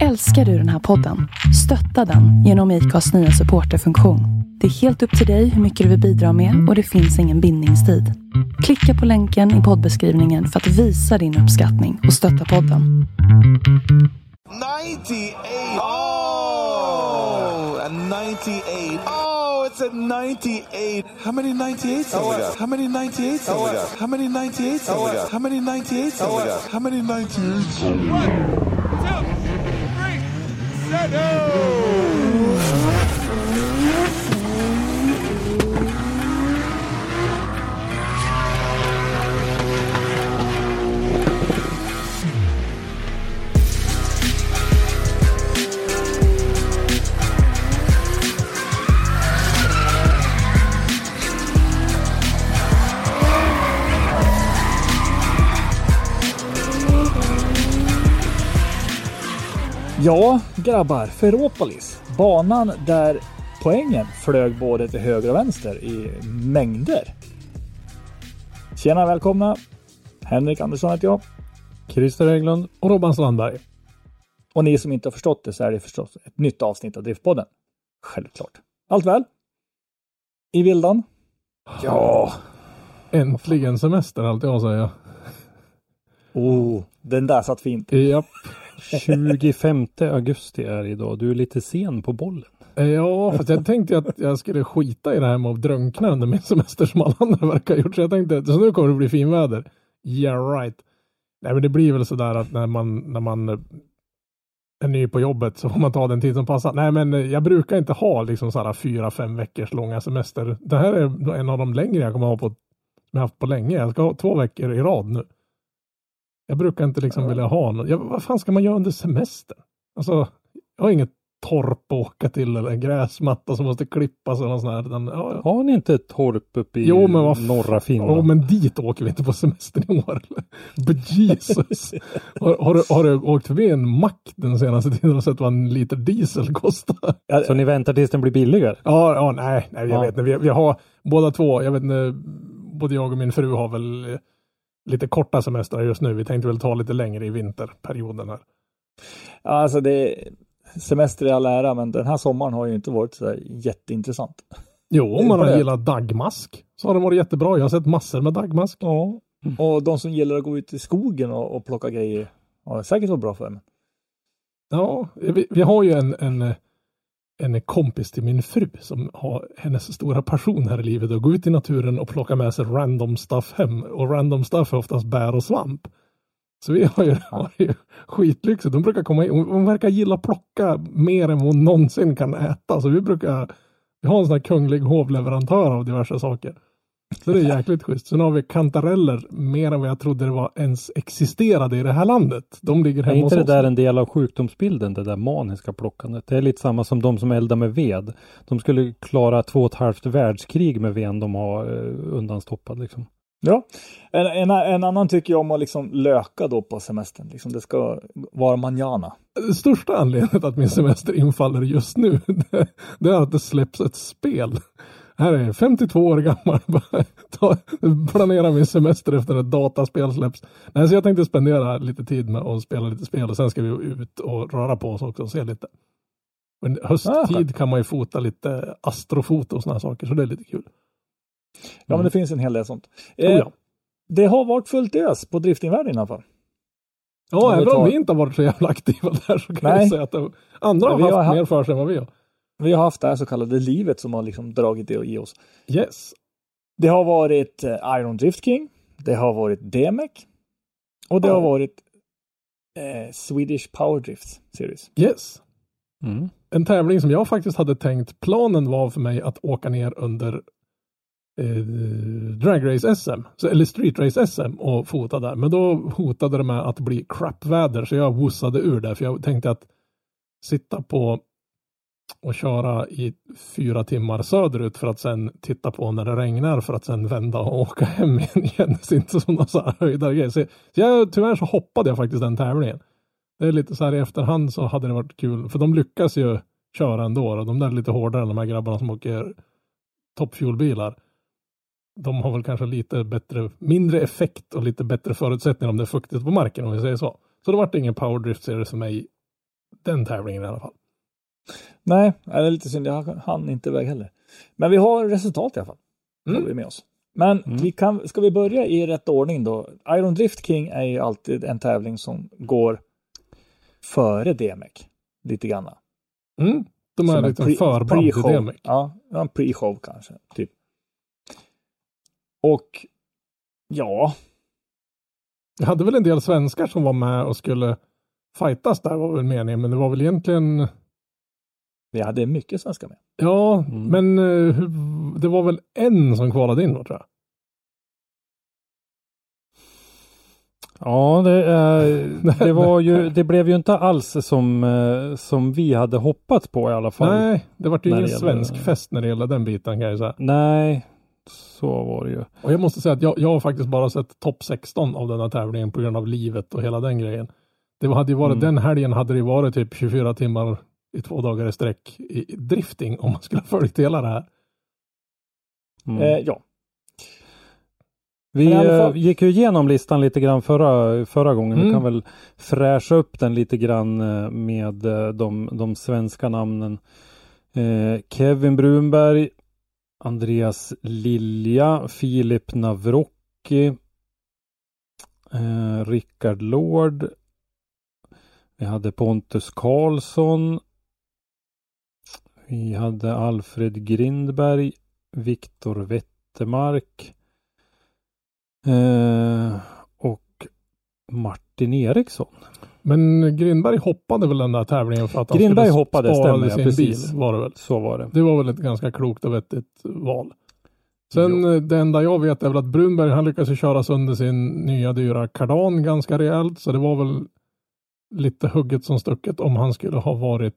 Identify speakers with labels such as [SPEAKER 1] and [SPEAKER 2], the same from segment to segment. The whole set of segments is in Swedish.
[SPEAKER 1] Älskar du den här podden? Stötta den genom IKAs nya supporterfunktion. Det är helt upp till dig hur mycket du vill bidra med och det finns ingen bindningstid. Klicka på länken i poddbeskrivningen för att visa din uppskattning och stötta podden.
[SPEAKER 2] 98. Oh, a 98. Oh, it's a 98. How many 98s have we got? How many 98s have we got? How many 98s have we got? How many 98s have we got? How many 98s? Brasileirão!
[SPEAKER 3] Ja, grabbar, Ferropolis. Banan där poängen flög både till höger och vänster i mängder. Tjena, välkomna! Henrik Andersson heter jag.
[SPEAKER 4] Christer Hägglund och Robban Sandberg.
[SPEAKER 3] Och ni som inte har förstått det så är det förstås ett nytt avsnitt av Driftpodden. Självklart. Allt väl? I vildan?
[SPEAKER 4] Ja, äntligen semester allt jag säger.
[SPEAKER 3] Oh, den där satt fint.
[SPEAKER 4] Japp.
[SPEAKER 5] 25 augusti är idag. Du är lite sen på bollen.
[SPEAKER 4] Eh, ja, fast jag tänkte att jag skulle skita i det här med att drunkna under min semester som alla andra verkar ha gjort. Så jag tänkte, att nu kommer det bli finväder. Yeah right. Nej men det blir väl sådär att när man, när man är ny på jobbet så får man ta den tid som passar. Nej men jag brukar inte ha liksom sådär fyra, fem veckors långa semester. Det här är en av de längre jag kommer ha på, som jag haft på länge. Jag ska ha två veckor i rad nu. Jag brukar inte liksom vilja ha något. Ja, vad fan ska man göra under semestern? Alltså, jag har inget torp att åka till eller en gräsmatta som måste klippas eller något sånt här. Den, ja, ja.
[SPEAKER 5] Har ni inte ett torp uppe i
[SPEAKER 4] Jo, men vad
[SPEAKER 5] norra Finland?
[SPEAKER 4] Ja, men dit åker vi inte på semestern i år. But Jesus. har, har, du, har du åkt förbi en mack den senaste tiden och sett vad en liter diesel kostar?
[SPEAKER 5] Så ni väntar tills den blir billigare?
[SPEAKER 4] Ja, ja nej, nej jag
[SPEAKER 5] Ja.
[SPEAKER 4] vet inte. Vi, vi har båda två, jag vet inte, både jag och min fru har väl lite korta semestrar just nu. Vi tänkte väl ta lite längre i vinterperioden här.
[SPEAKER 3] Ja, alltså det semester i all ära, men den här sommaren har ju inte varit så jätteintressant.
[SPEAKER 4] Jo, om man har gillat dagmask så har det varit jättebra. Jag har sett massor med dagmask.
[SPEAKER 3] Ja. Och de som gillar att gå ut i skogen och, och plocka grejer har säkert varit bra för dem.
[SPEAKER 4] Ja, vi, vi har ju en, en, en kompis till min fru som har hennes stora passion här i livet att gå ut i naturen och plocka med sig random stuff hem. Och random stuff är oftast bär och svamp. Så vi har ju, har ju skitlyxigt. Hon brukar komma in, hon, verkar gilla plocka mer än hon någonsin kan äta. Så vi brukar, vi har en sån här kunglig hovleverantör av diverse saker. Så det är jäkligt schysst. Sen har vi kantareller mer än vad jag trodde det var ens existerade i det här landet. De ligger
[SPEAKER 5] Är
[SPEAKER 4] hemma
[SPEAKER 5] inte
[SPEAKER 4] hos
[SPEAKER 5] det
[SPEAKER 4] oss.
[SPEAKER 5] där en del av sjukdomsbilden, det där maniska plockandet? Det är lite samma som de som eldar med ved. De skulle klara två och ett halvt världskrig med veden de har eh, undanstoppad liksom.
[SPEAKER 3] Ja, en, en, en annan tycker jag om att liksom löka då på semestern. Liksom det ska vara manjana.
[SPEAKER 4] Största anledningen att min semester infaller just nu, det, det är att det släpps ett spel. Här är jag 52 år gammal. Planerar min semester efter ett dataspel släpps. Nej, så jag tänkte spendera lite tid med att spela lite spel och sen ska vi ut och röra på oss också och se lite. Men
[SPEAKER 3] Ah,
[SPEAKER 4] hösttid
[SPEAKER 3] skönt.
[SPEAKER 4] kan man ju fota lite astrofoto och sådana saker, så det är lite kul.
[SPEAKER 3] Ja, men det finns en hel del sånt.
[SPEAKER 4] Oh,
[SPEAKER 3] Eh,
[SPEAKER 4] ja.
[SPEAKER 3] Det har varit fullt ös på driftingvärlden i alla fall.
[SPEAKER 4] Ja, även om vi inte har varit så jävla aktiva där så kan
[SPEAKER 3] Nej.
[SPEAKER 4] jag säga att det, andra har
[SPEAKER 3] har haft-
[SPEAKER 4] mer för sig än vad vi har.
[SPEAKER 3] Vi har haft det här så kallade livet som har liksom dragit det i oss.
[SPEAKER 4] Yes.
[SPEAKER 3] Det har varit eh, Iron Drift King. Det har varit DMEC. Och det
[SPEAKER 4] Ja.
[SPEAKER 3] har varit eh, Swedish Power Drift Series.
[SPEAKER 4] Yes.
[SPEAKER 5] Mm.
[SPEAKER 4] en tävling som jag faktiskt hade tänkt, planen var för mig att åka ner under eh, Drag Race SM, så, eller Street Race SM och fota där. Men då hotade det med att bli crapväder så jag wussade ur det för jag tänkte att sitta på och köra i fyra timmar söderut för att sen titta på när det regnar för att sen vända och åka hem igen kändes inte som någon så här höjdare grej. Så, så jag, tyvärr så hoppade jag faktiskt den tävlingen. Det är lite så här i efterhand så hade det varit kul, för de lyckas ju köra ändå. Och de där är lite hårdare än de här grabbarna som åker toppfjolbilar. De har väl kanske lite bättre, mindre effekt och lite bättre förutsättningar om det är fuktigt på marken om vi säger så. Så det vart ingen powerdrift serie för mig den tävlingen i alla fall.
[SPEAKER 3] Nej, det är lite synd. Jag hann inte iväg heller. Men vi har resultat i alla fall.
[SPEAKER 4] Mm.
[SPEAKER 3] Har vi med oss. Men
[SPEAKER 5] Mm.
[SPEAKER 3] vi kan, ska vi börja i rätt ordning då? Iron Drift King är ju alltid en tävling som går före DMEC. Lite grann.
[SPEAKER 4] Mm. De är
[SPEAKER 3] Som en
[SPEAKER 4] lite
[SPEAKER 3] pre-
[SPEAKER 4] förband till. DMX.
[SPEAKER 3] Ja, ja, en pre-show kanske. Typ. Och ja,
[SPEAKER 4] Jag hade väl en del svenskar som var med och skulle fightas där var väl meningen, men det var väl egentligen
[SPEAKER 3] vi hade mycket svenska med.
[SPEAKER 4] Ja,
[SPEAKER 5] Mm.
[SPEAKER 4] men eh, det var väl en som kvalade in då tror jag.
[SPEAKER 5] Ja, det, eh, det var ju, det blev ju inte alls som, eh, som vi hade hoppats på i alla fall.
[SPEAKER 4] Nej, det var ju ingen svensk fest när det gäller den biten kan jag säga.
[SPEAKER 5] Nej, så var det ju.
[SPEAKER 4] Och jag måste säga att jag, jag har faktiskt bara sett topp 16 av den här tävlingen på grund av livet och hela den grejen. Det hade ju varit,
[SPEAKER 5] Mm.
[SPEAKER 4] den helgen hade det varit typ 24 timmar i två dagar i sträck i drifting om man skulle ha följt hela det här.
[SPEAKER 5] Mm.
[SPEAKER 3] Eh, ja,
[SPEAKER 5] Vi eh,
[SPEAKER 3] fall-
[SPEAKER 5] gick ju igenom listan lite grann förra, förra gången. Vi
[SPEAKER 4] Mm.
[SPEAKER 5] kan väl fräscha upp den lite grann eh, med eh, de, de svenska namnen. Eh, Kevin Brunberg, Andreas Lilja, Filip Navrocki, eh, Rickard Lord. Vi hade Pontus Karlsson. Vi hade Alfred Grindberg, Viktor Wettermark. Eh, och Martin Eriksson.
[SPEAKER 4] Men Grindberg hoppade väl den där tävlingen för att han
[SPEAKER 5] Grindberg
[SPEAKER 4] skulle
[SPEAKER 5] hoppade,
[SPEAKER 4] spara
[SPEAKER 5] stämmer, ja,
[SPEAKER 4] sin
[SPEAKER 5] precis.
[SPEAKER 4] bil var det väl.
[SPEAKER 5] Så var det.
[SPEAKER 4] Det var väl ett ganska klokt och vettigt val. Sen eh, det enda jag vet är väl att Brunberg han lyckades köra sönder sin nya dyra kardan ganska rejält. Så det var väl lite hugget som stucket om han skulle ha varit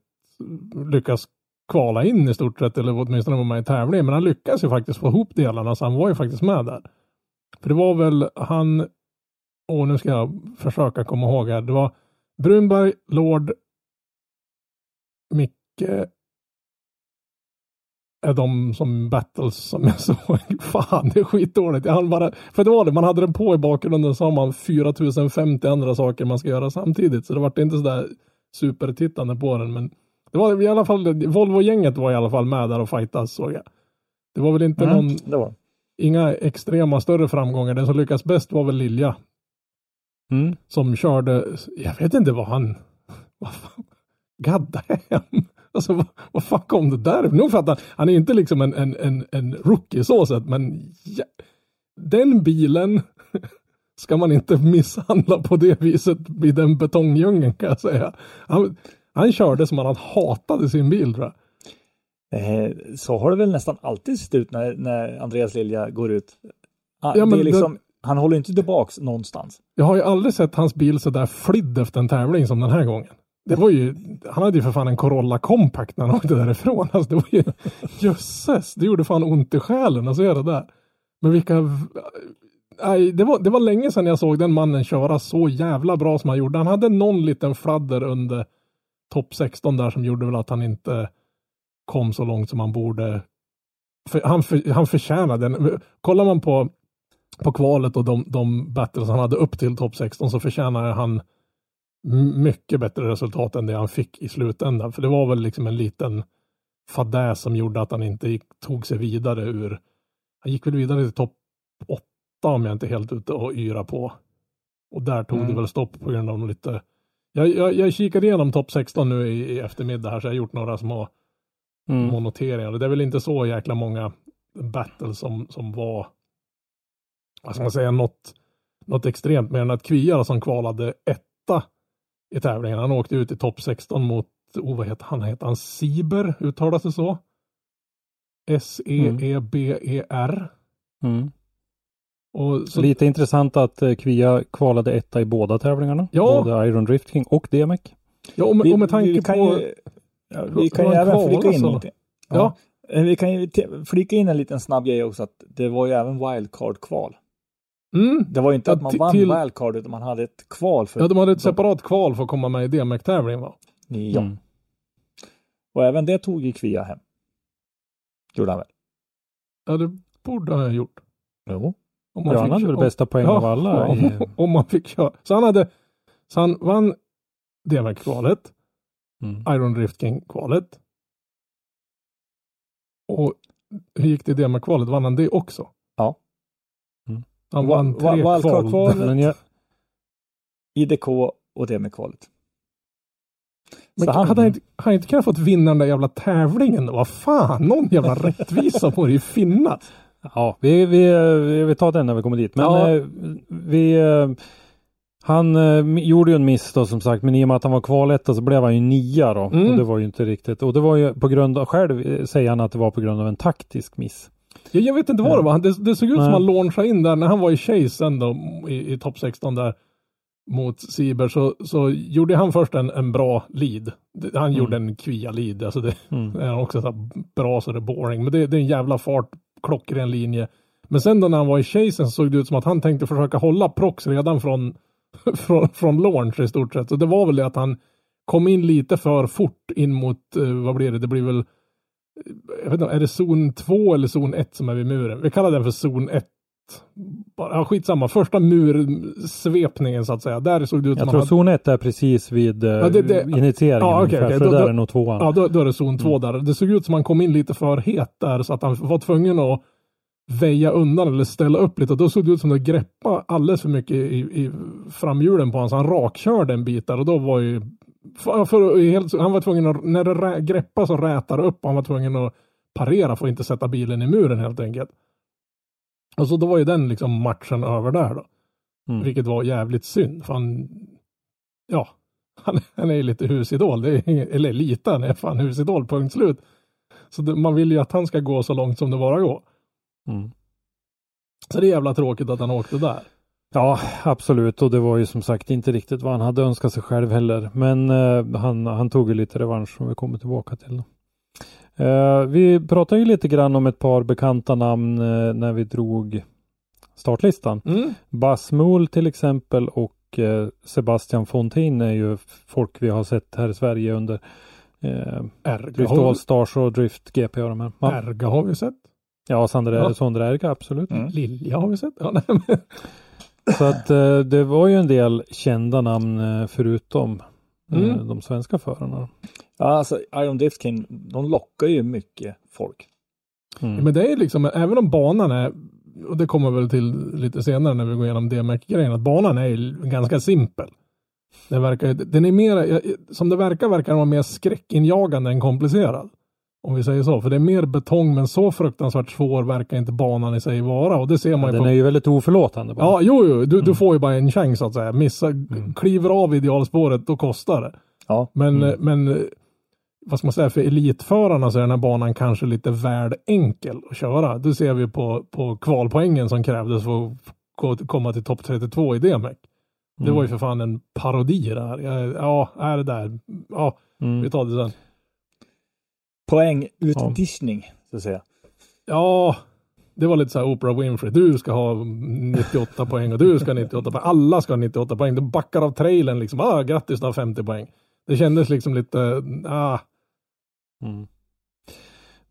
[SPEAKER 4] lyckats kvala in i stort sett eller åtminstone vara med i tävlingen. Men han lyckades ju faktiskt få ihop delarna så han var ju faktiskt med där. För det var väl han, och nu ska jag försöka komma ihåg här. Det var Brunberg, Lord, Micke är de som battles som jag såg. Fan, det är skitdåligt. Jag bara, för det var det, man hade den på i bakgrunden så har man 4050 andra saker man ska göra samtidigt. Så det var inte sådär supertittande på den. Men det var i alla fall, Volvo-gänget var i alla fall med där och fightas såg jag. Det var väl inte
[SPEAKER 3] Mm,
[SPEAKER 4] någon,
[SPEAKER 3] det var
[SPEAKER 4] inga extrema större framgångar. Den som lyckas bäst var väl Lilja.
[SPEAKER 5] Mm.
[SPEAKER 4] Som körde, jag vet inte vad han, vad fan, god damn. Alltså vad, vad fan kom det där? För att han, han är inte liksom en, en, en, en rookie så sett, men ja, den bilen ska man inte misshandla på det viset i den betongdjungeln kan jag säga. Han, han körde som han hatade sin bil tror jag.
[SPEAKER 3] Eh, så har det väl nästan alltid sett ut när, när Andreas Lilja går ut. Ah,
[SPEAKER 4] Ja, men
[SPEAKER 3] är
[SPEAKER 4] det-
[SPEAKER 3] liksom, Han håller inte tillbaks någonstans.
[SPEAKER 4] Jag har ju aldrig sett hans bil så där flydd efter en tävling som den här gången. Det var ju, han hade ju för fan en Corolla Compact när han åkte därifrån. Alltså det var ju, jösses, det gjorde fan ont i själen att se det där. Men vilka, nej, det var, det var länge sedan jag såg den mannen köra så jävla bra som han gjorde. Han hade någon liten fladder under topp 16 där som gjorde väl att han inte kom så långt som han borde. För, han, för, han förtjänade den. Kollar man på på kvalet och de, de battles han hade upp till topp 16 så förtjänar han mycket bättre resultat än det han fick i slutändan. För det var väl liksom en liten fadäs som gjorde att han inte gick, tog sig vidare ur, han gick väl vidare till topp 8 om jag inte helt ute och yra på. Och där tog
[SPEAKER 3] Mm.
[SPEAKER 4] det väl stopp på grund av lite, jag, jag, jag kikade igenom topp 16 nu i, i eftermiddag här så jag har gjort några små
[SPEAKER 5] Mm.
[SPEAKER 4] små noteringar. Det är väl inte så jäkla många battles som, som var, vad ska man säga, något, något extremt mer än att Kvia som kvalade etta i tävlingen. Han åkte ut i topp 16 mot, oh, vad heter han, heter han Sieber, uttalas det så? S-E-E-B-E-R.
[SPEAKER 5] Mm.
[SPEAKER 4] Och så,
[SPEAKER 5] Lite intressant att eh, Kvia kvalade etta i båda tävlingarna.
[SPEAKER 4] Ja.
[SPEAKER 5] Både Iron Drift King och DMEC.
[SPEAKER 4] ja, och, med, och med tanke
[SPEAKER 3] vi kan
[SPEAKER 4] på,
[SPEAKER 3] Ju, ja, vi kan ju även flika in lite.
[SPEAKER 4] Ja.
[SPEAKER 3] Eh, Vi kan ju flika in en liten snabb grej också att det var ju även wildcard-kval.
[SPEAKER 4] mm,
[SPEAKER 3] Det var ju inte
[SPEAKER 4] Ja,
[SPEAKER 3] att man vann
[SPEAKER 4] till-
[SPEAKER 3] wildcard utan man hade ett kval för
[SPEAKER 4] ja, de hade ett separat kval för att komma med i DMEC-tävlingen va?
[SPEAKER 3] Ja,
[SPEAKER 5] Mm.
[SPEAKER 3] och även det tog ju Kvia hem. Gjorde han väl?
[SPEAKER 4] Ja, det borde han ha gjort.
[SPEAKER 3] Jo.
[SPEAKER 4] Om
[SPEAKER 5] Ja, han hade väl bästa poäng av alla.
[SPEAKER 4] om,
[SPEAKER 5] I,
[SPEAKER 4] om man fick köra. Så han hade, så han vann DMX-kvalet.
[SPEAKER 5] Mm.
[SPEAKER 4] Iron Drift King-kvalet. Och hur gick det i DMX-kvalet? Vann han det också?
[SPEAKER 3] Ja.
[SPEAKER 5] Mm.
[SPEAKER 4] Han vann
[SPEAKER 3] Va- va-
[SPEAKER 4] tre
[SPEAKER 3] wildcard-kval.
[SPEAKER 4] kval.
[SPEAKER 5] Men jag,
[SPEAKER 3] IDK och det med kvalet.
[SPEAKER 4] Men
[SPEAKER 3] Så han-
[SPEAKER 4] hade han inte, han inte kunnat fått vinna den där jävla tävlingen? Vad fan, någon jävla rättvisa får det ju finnas.
[SPEAKER 5] Ja, vi, vi, vi tar den när vi kommer dit. Men
[SPEAKER 3] Ja.
[SPEAKER 5] eh, vi, eh, han eh, gjorde ju en miss då som sagt, men i och med att han var kvaletta så blev han ju nia då.
[SPEAKER 4] Mm.
[SPEAKER 5] Och det var ju inte riktigt. Och det var ju på grund av, själv eh, säger han att det var på grund av en taktisk miss.
[SPEAKER 4] Jag, jag vet inte vad det var. Det, det såg ut som
[SPEAKER 5] Nej.
[SPEAKER 4] han launchade in där när han var i Chase sen då i, i topp 16 där mot Sieber så, så gjorde han först en, en bra lead. Han gjorde en kvia lead. Alltså det,
[SPEAKER 5] Mm.
[SPEAKER 4] är också så bra så det är boring. Men det, det är en jävla fart, klockren linje. Men sen då när han var i Chasen så såg det ut som att han tänkte försöka hålla Prox redan från, från, från launch i stort sett. Så det var väl det att han kom in lite för fort in mot, eh, vad blir det, det blir väl eh, jag vet inte, är det zon 2 eller zon 1 som är vid muren? Vi kallar den för zon 1. Bara, ja, skitsamma, första mursvepningen så att säga. Där såg det ut
[SPEAKER 5] Jag tror
[SPEAKER 4] att
[SPEAKER 5] zon 1 är precis vid eh,
[SPEAKER 4] Ja, det- det-
[SPEAKER 5] initieringen
[SPEAKER 4] Ja, okej.
[SPEAKER 5] för
[SPEAKER 4] Då-
[SPEAKER 5] där
[SPEAKER 4] då-
[SPEAKER 5] är nog tvåan.
[SPEAKER 4] Ja, då, då är det zon 2 där. Det såg ut som att han kom in lite för het där så att han var tvungen att väja undan eller ställa upp lite. Och då såg det ut som att det greppade alldeles för mycket i, i framhjulen på honom. Så han rakkörde en bit där och då var ju... För, för, helt, han var tvungen att, när det rä, greppade så det upp han var tvungen att parera för att inte sätta bilen i muren helt enkelt. Och så då var ju den liksom matchen över där då.
[SPEAKER 5] Mm.
[SPEAKER 4] Vilket var jävligt synd för han, ja, han, han är ju lite husidol. Det är, eller lite, han är fan husidol, punkt slut. Så det, man vill ju att han ska gå så långt som det bara går.
[SPEAKER 5] Mm.
[SPEAKER 4] Så det är jävla tråkigt att han åkte där.
[SPEAKER 5] Ja, absolut. Och det var ju som sagt inte riktigt vad han hade önskat sig själv heller. Men eh, han, han tog ju lite revansch som vi kommer tillbaka till. Eh, vi pratade ju lite grann om ett par bekanta namn eh, när vi drog startlistan.
[SPEAKER 4] Mm.
[SPEAKER 5] Bas Mool till exempel och eh, Sebastian Fontin är ju folk vi har sett här i Sverige under eh, Drift All Stars och Drift GP och de här. Ja,
[SPEAKER 4] Erga har vi sett.
[SPEAKER 5] ja Sandra,
[SPEAKER 4] Ja.
[SPEAKER 5] Sondre Erga, absolut.
[SPEAKER 3] Mm.
[SPEAKER 4] Lilja har vi sett. Ja, nej,
[SPEAKER 5] Så att eh, det var ju en del kända namn eh, förutom eh,
[SPEAKER 4] Mm.
[SPEAKER 5] de svenska förarna.
[SPEAKER 3] Ja, alltså Iron Drift King, de lockar ju mycket folk.
[SPEAKER 5] Mm.
[SPEAKER 4] men det är liksom, även om banan är, och det kommer väl till lite senare när vi går igenom DMX-grejen, att banan är ju ganska simpel. Den, verkar, den är mer, som det verkar, verkar den vara mer skräckinjagande än komplicerad. Om vi säger så, för det är mer betong men så fruktansvärt svår verkar inte banan i sig vara och det ser man ju
[SPEAKER 5] Den
[SPEAKER 4] på...
[SPEAKER 5] är ju väldigt oförlåtande. Bara.
[SPEAKER 4] Ja, jo, jo, du,
[SPEAKER 5] Mm.
[SPEAKER 4] du får ju bara en chans så att säga. Missa, kliver av idealspåret, då kostar det.
[SPEAKER 3] Ja.
[SPEAKER 4] Men,
[SPEAKER 5] Mm.
[SPEAKER 4] men vad ska man säga, för elitförarna så är den här banan kanske lite väl enkel att köra. Det ser vi på, på kvalpoängen som krävdes för att komma till topp 32 i DMEC. Det
[SPEAKER 5] Mm.
[SPEAKER 4] var ju för fan en parodi det här. Ja, är det där. Ja,
[SPEAKER 5] Mm.
[SPEAKER 4] vi tar det sen.
[SPEAKER 3] Poängutdiskning, så att säga.
[SPEAKER 4] Ja, det var lite så här Oprah Winfrey. Du ska ha 98 poäng och du ska ha 98 poäng. Alla ska ha 98 poäng. Du backar av trailern liksom. Ah, grattis, du har 50 poäng. Det kändes liksom lite, ah,
[SPEAKER 5] Mm.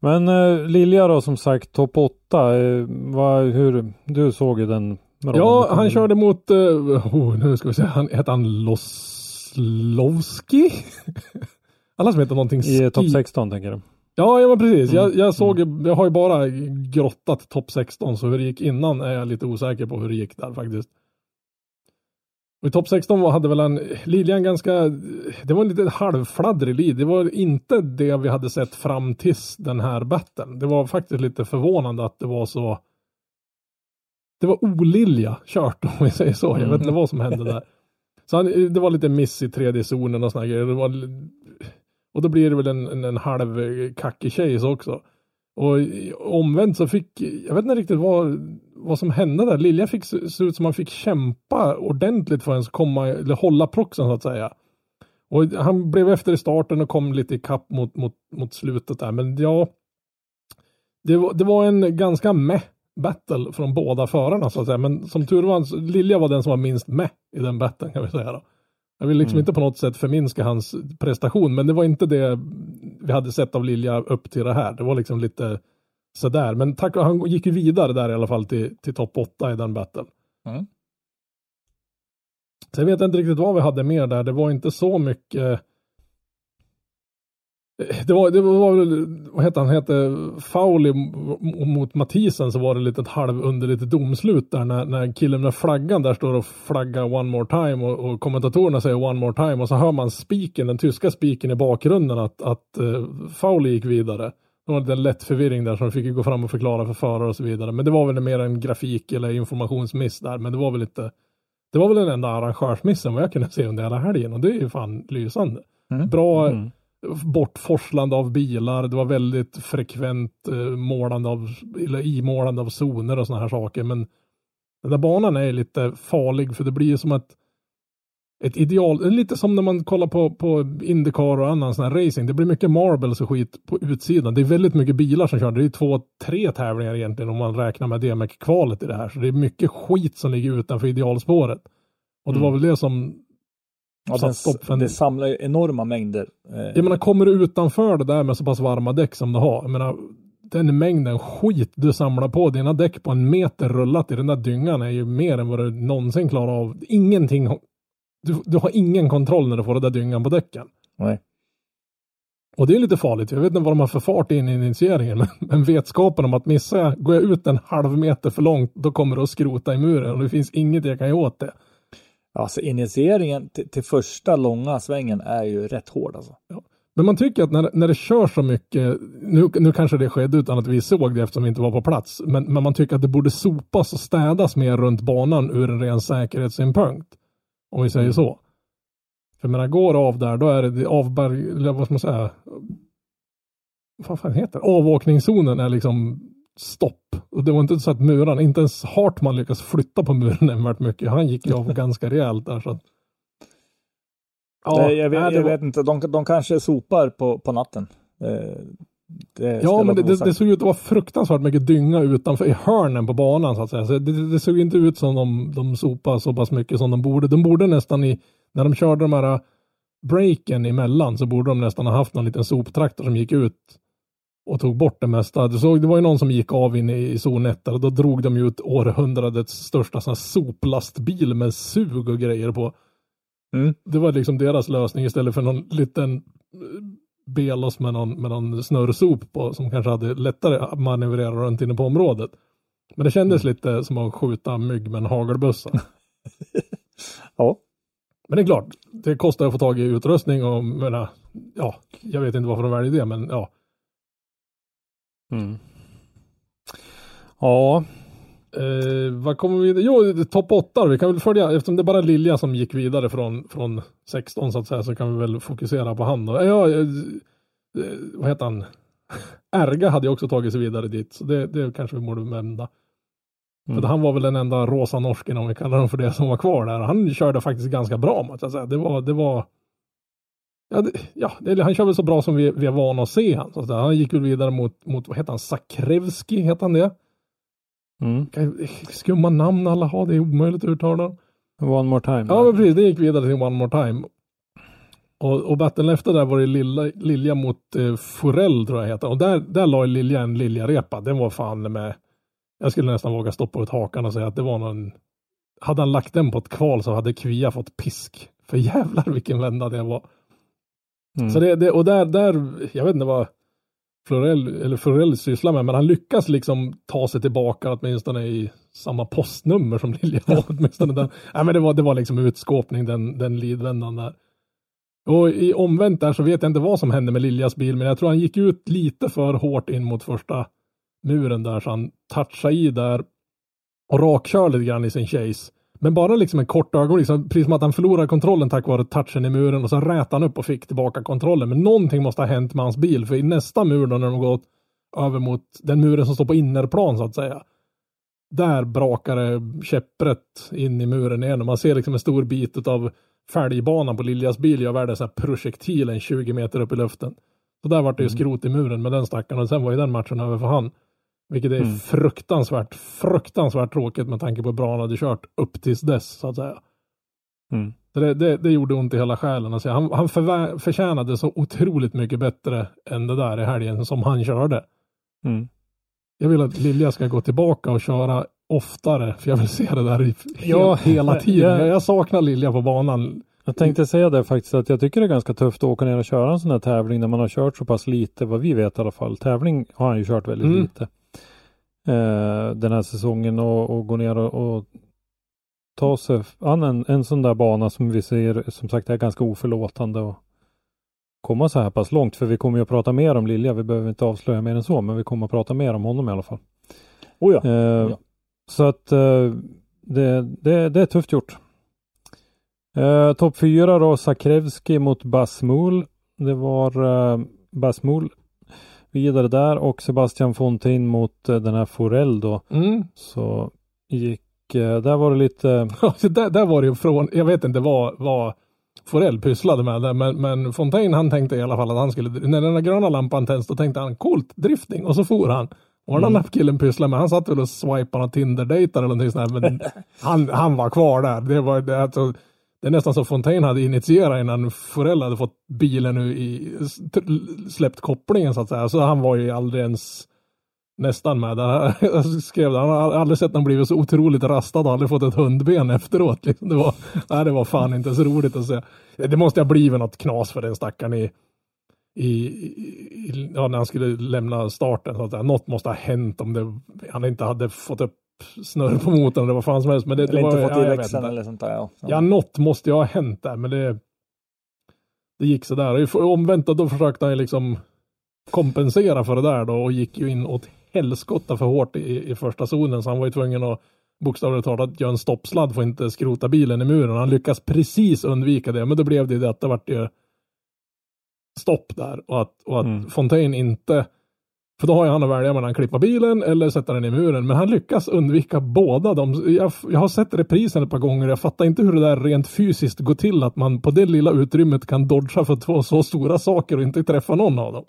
[SPEAKER 5] Men eh, Lilja då som sagt topp 8. Eh, vad, hur, du såg ju den.
[SPEAKER 4] Ja, han körde mot, uh, oh, nu ska vi se, han, hette han Loslovski? Alla som heter någonting
[SPEAKER 5] I eh, topp
[SPEAKER 4] ski-
[SPEAKER 5] 16 tänker jag.
[SPEAKER 4] Ja, ja men precis.
[SPEAKER 5] Mm.
[SPEAKER 4] Jag, jag såg, ju- jag har ju bara grottat topp 16, så hur det gick innan är jag lite osäker på hur det gick där faktiskt. Och I topp 16 var, hade väl en, Liljan ganska, det var en lite halvfladdrig lead. Det var inte det vi hade sett fram tills den här batten. Det var faktiskt lite förvånande att det var så, det var olilja kört om vi säger så. Jag vet inte vad som hände där. Så han, det var lite miss i tredje zonen och såna grejer. Det var, och då blir det väl en, en, en halv kackig chase också. Och omvänt så fick, jag vet inte riktigt vad, vad som hände där. Lilja fick se ut som han fick kämpa ordentligt för att komma, eller hålla proxen så att säga. Och han blev efter i starten och kom lite i kapp mot, mot, mot slutet där. Men ja, det var, det var en ganska meh battle från båda förarna så att säga. Men som tur var, Lilja var den som var minst meh i den battlen kan vi säga då. Jag vill liksom
[SPEAKER 5] Mm.
[SPEAKER 4] inte på något sätt förminska hans prestation, men det var inte det vi hade sett av Lilja upp till det här. Det var liksom lite sådär. Men tack han gick ju vidare där i alla fall till, till topp 8 i den battlen.
[SPEAKER 3] Mm.
[SPEAKER 4] Sen vet jag inte riktigt vad vi hade mer där. Det var inte så mycket. Det var, det var väl, vad heter han, hette Fauli mot Mathisen så var det lite ett halvunderligt domslut där när, när killen med flaggan där står och flaggar one more time och, och kommentatorerna säger one more time och så hör man spiken, den tyska spiken i bakgrunden att, att uh, Fauli gick vidare. Det var en lätt förvirring där som fick gå fram och förklara för förare och så vidare. Men det var väl mer en grafik eller informationsmiss där. Men det var väl inte, det var väl den enda arrangörsmissen vad jag kunde se under hela helgen och det är ju fan lysande. Mm. Bra mm. Bortforslande av bilar, det var väldigt frekvent eh, målande av, eller imålande av zoner och sådana här saker. Men den där banan är lite farlig för det blir som att ett ideal, lite som när man kollar på, på Indycar och annan sån här racing. Det blir mycket marbles och skit på utsidan. Det är väldigt mycket bilar som kör. Det är två, tre tävlingar egentligen om man räknar med DMEC-kvalet i det här. Så det är mycket skit som ligger utanför idealspåret. Och det mm. var väl det som
[SPEAKER 3] Ja, den, stopp för en... Det samlar enorma mängder.
[SPEAKER 4] Eh... Jag menar, kommer du utanför det där med så pass varma däck som du har. Jag menar, den mängden skit du samlar på dina däck på en meter rullat i den där dyngan är ju mer än vad du någonsin klarar av. Ingenting du, du har ingen kontroll när du får den där dyngan på däcken.
[SPEAKER 3] Nej.
[SPEAKER 4] Och det är lite farligt. Jag vet inte vad de har för fart in i initieringen. Men, men vetskapen om att missar jag, går jag ut en halv meter för långt, då kommer det att skrota i muren och det finns inget jag kan göra åt det.
[SPEAKER 3] Alltså initieringen till, till första långa svängen är ju rätt hård alltså.
[SPEAKER 4] Ja. Men man tycker att när, när det kör så mycket, nu, nu kanske det skedde utan att vi såg det eftersom vi inte var på plats, men, men man tycker att det borde sopas och städas mer runt banan ur en ren säkerhetssynpunkt. Om vi säger så. För menar, går av där, då är det avberg, eller vad ska man säga? Vad fan heter det? Avåkningszonen är liksom stopp. Och det var inte så att murarna, inte ens Hartman lyckas flytta på muren nämnvärt mycket. Han gick ju av ganska rejält där. Så att,
[SPEAKER 3] ja, jag, vet, jag var... vet inte, de, de kanske sopar på, på natten. Eh,
[SPEAKER 4] ja, men det, det, det, såg ut att vara fruktansvärt mycket dynga utanför i hörnen på banan så att säga. Så det, det såg inte ut som de, de sopade så pass mycket som de borde. De borde nästan i, när de körde de här breaken emellan så borde de nästan ha haft någon liten soptraktor som gick ut och tog bort det mesta. Du såg, det var ju någon som gick av in i, zon 1 och då drog de ut århundradets största sån soplastbil med sug och grejer på. Mm. Det var liksom deras lösning istället för någon liten belos med någon, med någon snurrsop på som kanske hade lättare att manövrera runt inne på området. Men det kändes mm. lite som att skjuta mygg med en hagelbössa.
[SPEAKER 3] ja.
[SPEAKER 4] Men det är klart, det kostar att få tag i utrustning och menar, ja, jag vet inte varför de väljer det, men ja.
[SPEAKER 5] Mm. Ja,
[SPEAKER 4] Eh, vad kommer vi Jo, topp 8 Vi kan väl följa, eftersom det är bara Lilja som gick vidare från, från 16 så att säga, så kan vi väl fokusera på han då. Ja, eh, eh, vad heter han? Erga hade ju också tagit sig vidare dit, så det, det kanske vi borde nämna. Mm. För han var väl den enda rosa norsken, om vi kallar dem för det, som var kvar där. Han körde faktiskt ganska bra, måste jag säga. Det var, det var Ja, det, ja det, han kör väl så bra som vi, vi är vana att se han. Så han gick väl vidare mot, mot vad heter han, Sakrevski, heter han det? Mm. Skumma namn alla har, det är omöjligt att uttala.
[SPEAKER 5] One more time.
[SPEAKER 4] Ja, men precis. Det gick vidare till One more time. Och, och battlen efter där var det Lilla, Lilja mot eh, Forell tror jag heter. Och där, där la Lilja en Lilja-repa. Den var fan med. Jag skulle nästan våga stoppa ut hakan och säga att det var någon. Hade han lagt den på ett kval så hade Kvia fått pisk. För jävlar vilken vända det var. Mm. Så det, det, och där, där, jag vet inte vad Florell, eller Florell sysslar med, men han lyckas liksom ta sig tillbaka åtminstone i samma postnummer som Lilja var. åtminstone den. Nej, men det var, det var liksom utskåpning den, den lidvändan där. Och i omvänt där så vet jag inte vad som hände med Liljas bil, men jag tror han gick ut lite för hårt in mot första muren där, så han touchade i där och rakkör lite grann i sin chase. Men bara liksom en kort ögonblick, liksom, precis som att han förlorade kontrollen tack vare touchen i muren och så rät han upp och fick tillbaka kontrollen. Men någonting måste ha hänt med hans bil, för i nästa mur då när de gått över mot den muren som står på innerplan så att säga. Där brakar det käpprätt in i muren igen och man ser liksom en stor bit av fälgbanan på Liljas bil gör här projektilen 20 meter upp i luften. Så där vart det ju mm. skrot i muren med den stackaren och sen var ju den matchen över för han. Vilket är mm. fruktansvärt, fruktansvärt tråkigt med tanke på hur bra han hade kört upp tills dess så att säga. Mm. Det, det, det, gjorde ont i hela själen. Alltså, han han förvä- förtjänade så otroligt mycket bättre än det där i helgen som han körde. Mm. Jag vill att Lilja ska gå tillbaka och köra oftare, för jag vill se det där i, ja, hela tiden. Jag, jag saknar Lilja på banan
[SPEAKER 5] Jag tänkte säga det faktiskt att jag tycker det är ganska tufft att åka ner och köra en sån här tävling när man har kört så pass lite, vad vi vet i alla fall. Tävling har han ju kört väldigt
[SPEAKER 4] Mm.
[SPEAKER 5] lite. Eh, den här säsongen och, och gå ner och, och ta sig an en, en sån där bana som vi ser som sagt är ganska oförlåtande och komma så här pass långt. För vi kommer ju att prata mer om Lilja. Vi behöver inte avslöja mer än så, men vi kommer att prata mer om honom i alla fall.
[SPEAKER 3] Oh ja.
[SPEAKER 5] Eh,
[SPEAKER 3] Ja.
[SPEAKER 5] Så att eh, det, det, det är tufft gjort. Eh, Topp fyra då, Sakrevski mot Basmul. Det var eh, Basmul vidare där och Sebastian Fontaine mot eh, den här Forell då.
[SPEAKER 4] Mm.
[SPEAKER 5] Så gick, eh, där var det lite,
[SPEAKER 4] där, där var det ju från, jag vet inte vad, vad Forell pysslade med det, men, men Fontaine han tänkte i alla fall att han skulle, när den där gröna lampan tänds då tänkte han coolt, drifting och så for han. Och den där killen pysslade med, han satt väl och swipade och Tinder-dejtade eller någonting sånt där, men han, han var kvar där. Det var det, alltså, det är nästan så Fontaine hade initierat innan Forell hade fått bilen nu i, släppt kopplingen så att säga. Så han var ju aldrig ens nästan med. Där, jag skrev det, han har aldrig sett någon blivit så otroligt rastad och aldrig fått ett hundben efteråt. Liksom. Det, var, nej, det var fan inte så roligt att se. Det måste ha blivit något knas för den stackaren i, i, i, ja, när han skulle lämna starten. Så att säga. Något måste ha hänt om det, han inte hade fått upp snurr på motorn eller vad fan som helst. Men det,
[SPEAKER 3] Eller
[SPEAKER 4] det
[SPEAKER 3] inte
[SPEAKER 4] var,
[SPEAKER 3] fått
[SPEAKER 4] ja,
[SPEAKER 3] i
[SPEAKER 4] vet
[SPEAKER 3] växeln
[SPEAKER 4] inte.
[SPEAKER 3] eller sånt där. Ja.
[SPEAKER 4] Ja, något måste ju ha hänt där, men det, det gick sådär. Och Omvänt då försökte han liksom kompensera för det där då och gick ju in åt helskotta för hårt i, i första zonen så han var ju tvungen att bokstavligt talat göra en stoppsladd för att inte skrota bilen i muren. Han lyckas precis undvika det, men då blev det ju det att det vart ju stopp där och att, och att
[SPEAKER 5] Mm.
[SPEAKER 4] Fontaine inte för då har ju han att välja mellan att klippa bilen eller sätta den i muren. Men han lyckas undvika båda de. Jag, jag har sett reprisen ett par gånger. Jag fattar inte hur det där rent fysiskt går till. Att man på det lilla utrymmet kan dodga för två så stora saker och inte träffa någon av dem.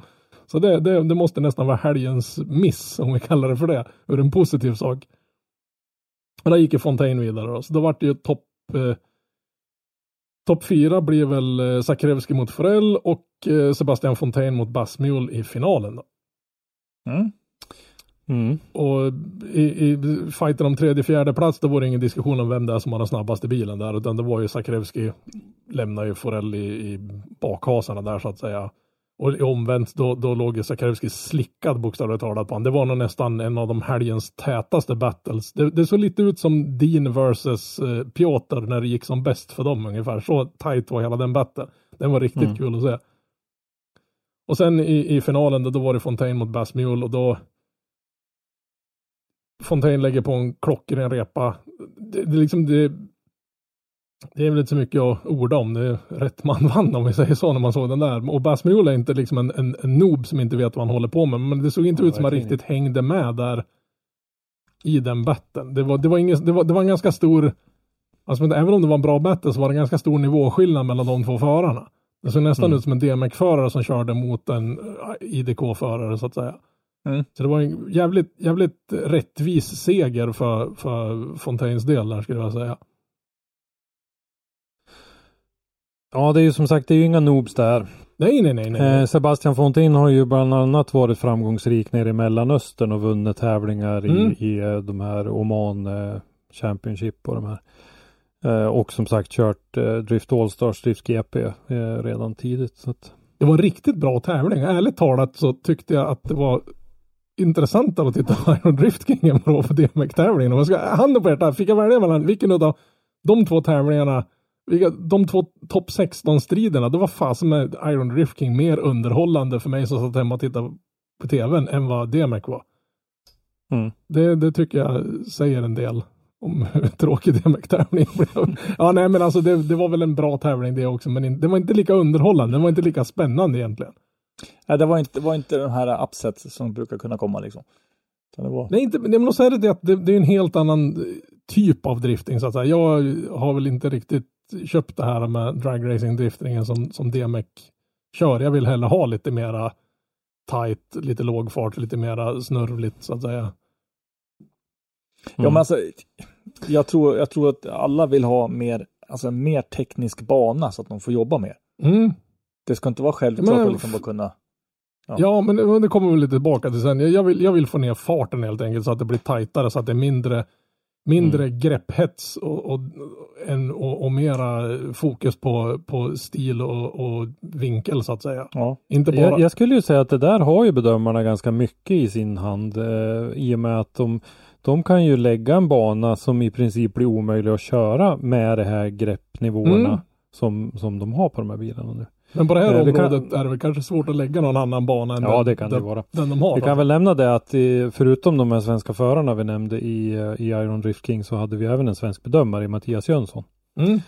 [SPEAKER 4] Så det, det, det måste nästan vara helgens miss, om vi kallar det för det. Ur en positiv sak. Och där gick ju Fontaine vidare då. Så då vart det ju topp eh, Topp fyra blir väl eh, Sakrevski mot Forell och eh, Sebastian Fontaine mot Basmul i finalen. Då.
[SPEAKER 3] Mm.
[SPEAKER 5] mm,
[SPEAKER 4] Och i, i fighten om tredje, fjärde plats, då var det ingen diskussion om vem det är som har den snabbaste bilen där, utan det var ju Sakrevski lämnar ju Forell i, i bakhasarna där så att säga. Och omvänt, då, då låg ju Sakrevski slickad bokstavligt talat på honom. Det var nog nästan en av de helgens tätaste battles. Det, det såg lite ut som Dean versus eh, Piotr när det gick som bäst för dem ungefär. Så tight var hela den battlen. Den var riktigt
[SPEAKER 5] Mm.
[SPEAKER 4] kul att se. Och sen i, i finalen då, då var det Fontaine mot Basmule och då Fontaine lägger på en klockren repa. Det, det, är liksom, det, det är väl inte så mycket att orda om. Det är rätt man vann om vi säger så när man såg den där. Och Basmule är inte liksom en, en, en noob som inte vet vad han håller på med. Men det såg inte
[SPEAKER 5] Ja,
[SPEAKER 4] ut som han riktigt hängde med där i den batten. Det var, det var, ingen, det var, det var en ganska stor, alltså, men även om det var en bra battle så var det en ganska stor nivåskillnad mellan de två förarna. Det såg nästan
[SPEAKER 5] Mm.
[SPEAKER 4] ut som en DMEC-förare som körde mot en eh, IDK-förare så att säga.
[SPEAKER 3] Mm.
[SPEAKER 4] Så det var en jävligt, jävligt rättvis seger för, för Fontaines del där skulle jag säga.
[SPEAKER 5] ja det är ju som sagt, det är ju inga noobs där.
[SPEAKER 4] Nej, nej, nej, nej.
[SPEAKER 5] Eh, Sebastian Fontaine har ju bland annat varit framgångsrik nere i Mellanöstern och vunnit tävlingar
[SPEAKER 4] Mm.
[SPEAKER 5] i, i eh, de här Oman eh, Championship och de här. Eh, och som sagt kört eh, Drift Allstars, Drift GP eh, redan tidigt. Så att,
[SPEAKER 4] Det var en riktigt bra tävling. Ärligt talat så tyckte jag att det var intressantare att titta på Iron Drift King än på DMX-tävlingen. Om jag ska handen på hjärtat, fick jag välja mellan vilken av de två tävlingarna, vilka, de två topp 16-striderna, det var fasen med Iron Drift King mer underhållande för mig som satt hemma och tittade på tvn än vad DMX var.
[SPEAKER 5] Mm.
[SPEAKER 4] Det, det tycker jag säger en del om hur tråkig DMX-tävlingen blev. Ja, nej, men alltså det, det var väl en bra tävling det också, men in, det var inte lika underhållande. Den var inte lika spännande egentligen.
[SPEAKER 3] Nej, det var inte, det var inte den här upsets som brukar kunna komma liksom. Det var...
[SPEAKER 4] Nej, inte, men så är det det att det, det är en helt annan eh, typ av drifting så att säga. Jag har väl inte riktigt köpt det här med dragracing driftingen som, som DMEC kör. Jag vill hellre ha lite mera tight, lite låg fart, lite mera snurvligt så att säga.
[SPEAKER 3] Ja, men alltså, jag tror, jag tror att alla vill ha mer, alltså en mer teknisk bana så att de får jobba mer.
[SPEAKER 4] Mm.
[SPEAKER 3] Det ska inte vara självklart
[SPEAKER 4] Men-
[SPEAKER 3] att liksom bara kunna... Ja.
[SPEAKER 4] Ja, men det, men det kommer vi lite tillbaka till sen. Jag, vill, jag vill få ner farten helt enkelt så att det blir tajtare så att det är mindre Mindre grepphets och, och, en, och, och mera fokus på, på stil och, och vinkel så att säga.
[SPEAKER 3] Ja.
[SPEAKER 4] Inte bara...
[SPEAKER 5] Jag, jag skulle ju säga att det där har ju bedömarna ganska mycket i sin hand eh, i och med att de, de kan ju lägga en bana som i princip blir omöjlig att köra med de här greppnivåerna
[SPEAKER 4] Mm.
[SPEAKER 5] som, som de har på de här bilarna nu.
[SPEAKER 4] Men på det här
[SPEAKER 5] Eh, det kan-
[SPEAKER 4] området är det väl kanske svårt att lägga någon annan bana än
[SPEAKER 5] Ja,
[SPEAKER 4] den,
[SPEAKER 5] det kan det
[SPEAKER 4] den,
[SPEAKER 5] vara.
[SPEAKER 4] den de har.
[SPEAKER 5] Vi
[SPEAKER 4] då.
[SPEAKER 5] kan väl nämna det att förutom de här svenska förarna vi nämnde i, i Iron Drift King så hade vi även en svensk bedömare i Mattias Jönsson.
[SPEAKER 4] Mm.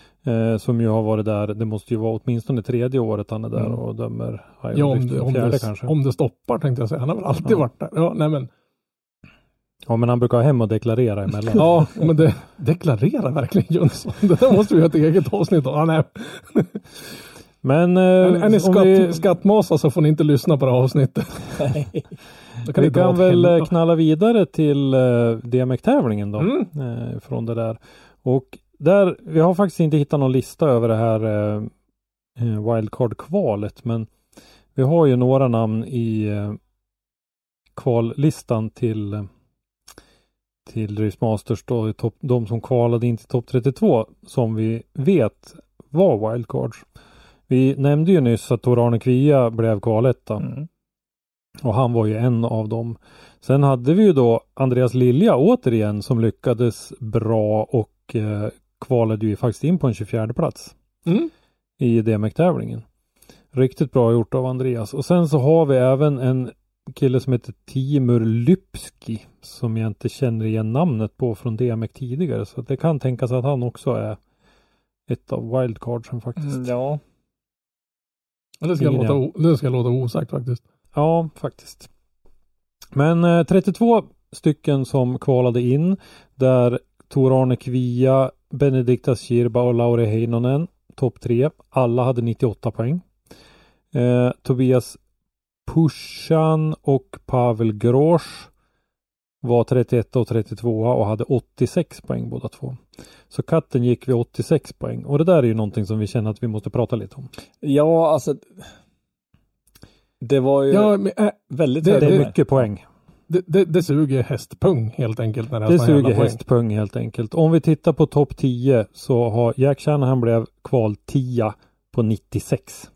[SPEAKER 5] Eh, som ju har varit där, det måste ju vara åtminstone tredje året han är där
[SPEAKER 4] Mm.
[SPEAKER 5] och dömer Iron
[SPEAKER 4] Ja, om
[SPEAKER 5] Drift
[SPEAKER 4] det, om,
[SPEAKER 5] fjärde
[SPEAKER 4] det,
[SPEAKER 5] kanske.
[SPEAKER 4] om det stoppar tänkte jag säga. Han har väl alltid
[SPEAKER 5] Ja.
[SPEAKER 4] varit där. Ja, nej men.
[SPEAKER 5] Ja men han brukar ha hem och deklarera emellan.
[SPEAKER 4] Ja, men det deklarerar verkligen Jönsson. Det där måste vi ha ett eget avsnitt av. Ja, nej.
[SPEAKER 5] Men eh,
[SPEAKER 4] Är, är ni skatt,
[SPEAKER 5] vi,
[SPEAKER 4] skattmasa så får ni inte lyssna på det här avsnittet. Då
[SPEAKER 5] vi
[SPEAKER 4] ni dra
[SPEAKER 5] kan väl
[SPEAKER 4] helvete.
[SPEAKER 5] knalla vidare till eh, DMX-tävlingen då.
[SPEAKER 4] Mm.
[SPEAKER 5] Eh, från det där. Och där, vi har faktiskt inte hittat någon lista över det här eh, eh, wildcard-kvalet men vi har ju några namn i eh, kvallistan till eh, till Drift Masters då, i topp- de som kvalade in till topp 32 som vi vet var wildcards. Vi nämnde ju nyss att Tor-Arne Kvia blev kvaletta.
[SPEAKER 3] Mm.
[SPEAKER 5] Och han var ju en av dem. Sen hade vi ju då Andreas Lilja återigen som lyckades bra och eh, kvalade ju faktiskt in på en 24 plats
[SPEAKER 4] Mm.
[SPEAKER 5] i DMX-tävlingen. Riktigt bra gjort av Andreas. Och sen så har vi även en kille som heter Timur Lypski som jag inte känner igen namnet på från DMX tidigare. Så det kan tänkas att han också är ett av wildcardsen faktiskt.
[SPEAKER 3] Mm, Ja,
[SPEAKER 4] Det ska,
[SPEAKER 5] Ingen
[SPEAKER 4] låta, det ska låta osagt faktiskt.
[SPEAKER 5] Ja, faktiskt. Men eh, 32 stycken som kvalade in där Tor-Arne Kvia, Benediktas Kirba och Lauri Heinonen topp tre. Alla hade 98 poäng. Eh, Tobias Pushan och Pavel Grosch var 31 och 32 och hade 86 poäng båda två. Så katten gick vid 86 poäng och det där är ju någonting som vi känner att vi måste prata lite om.
[SPEAKER 3] ja alltså. Det var ju
[SPEAKER 4] Ja, men, äh,
[SPEAKER 3] väldigt
[SPEAKER 4] det-
[SPEAKER 5] Det mycket poäng.
[SPEAKER 4] det, det, det suger hästpung helt enkelt. När det,
[SPEAKER 5] Det suger hästpung helt enkelt. Om vi tittar på topp 10 så har Jack Shanahan blev kval 10 på 96.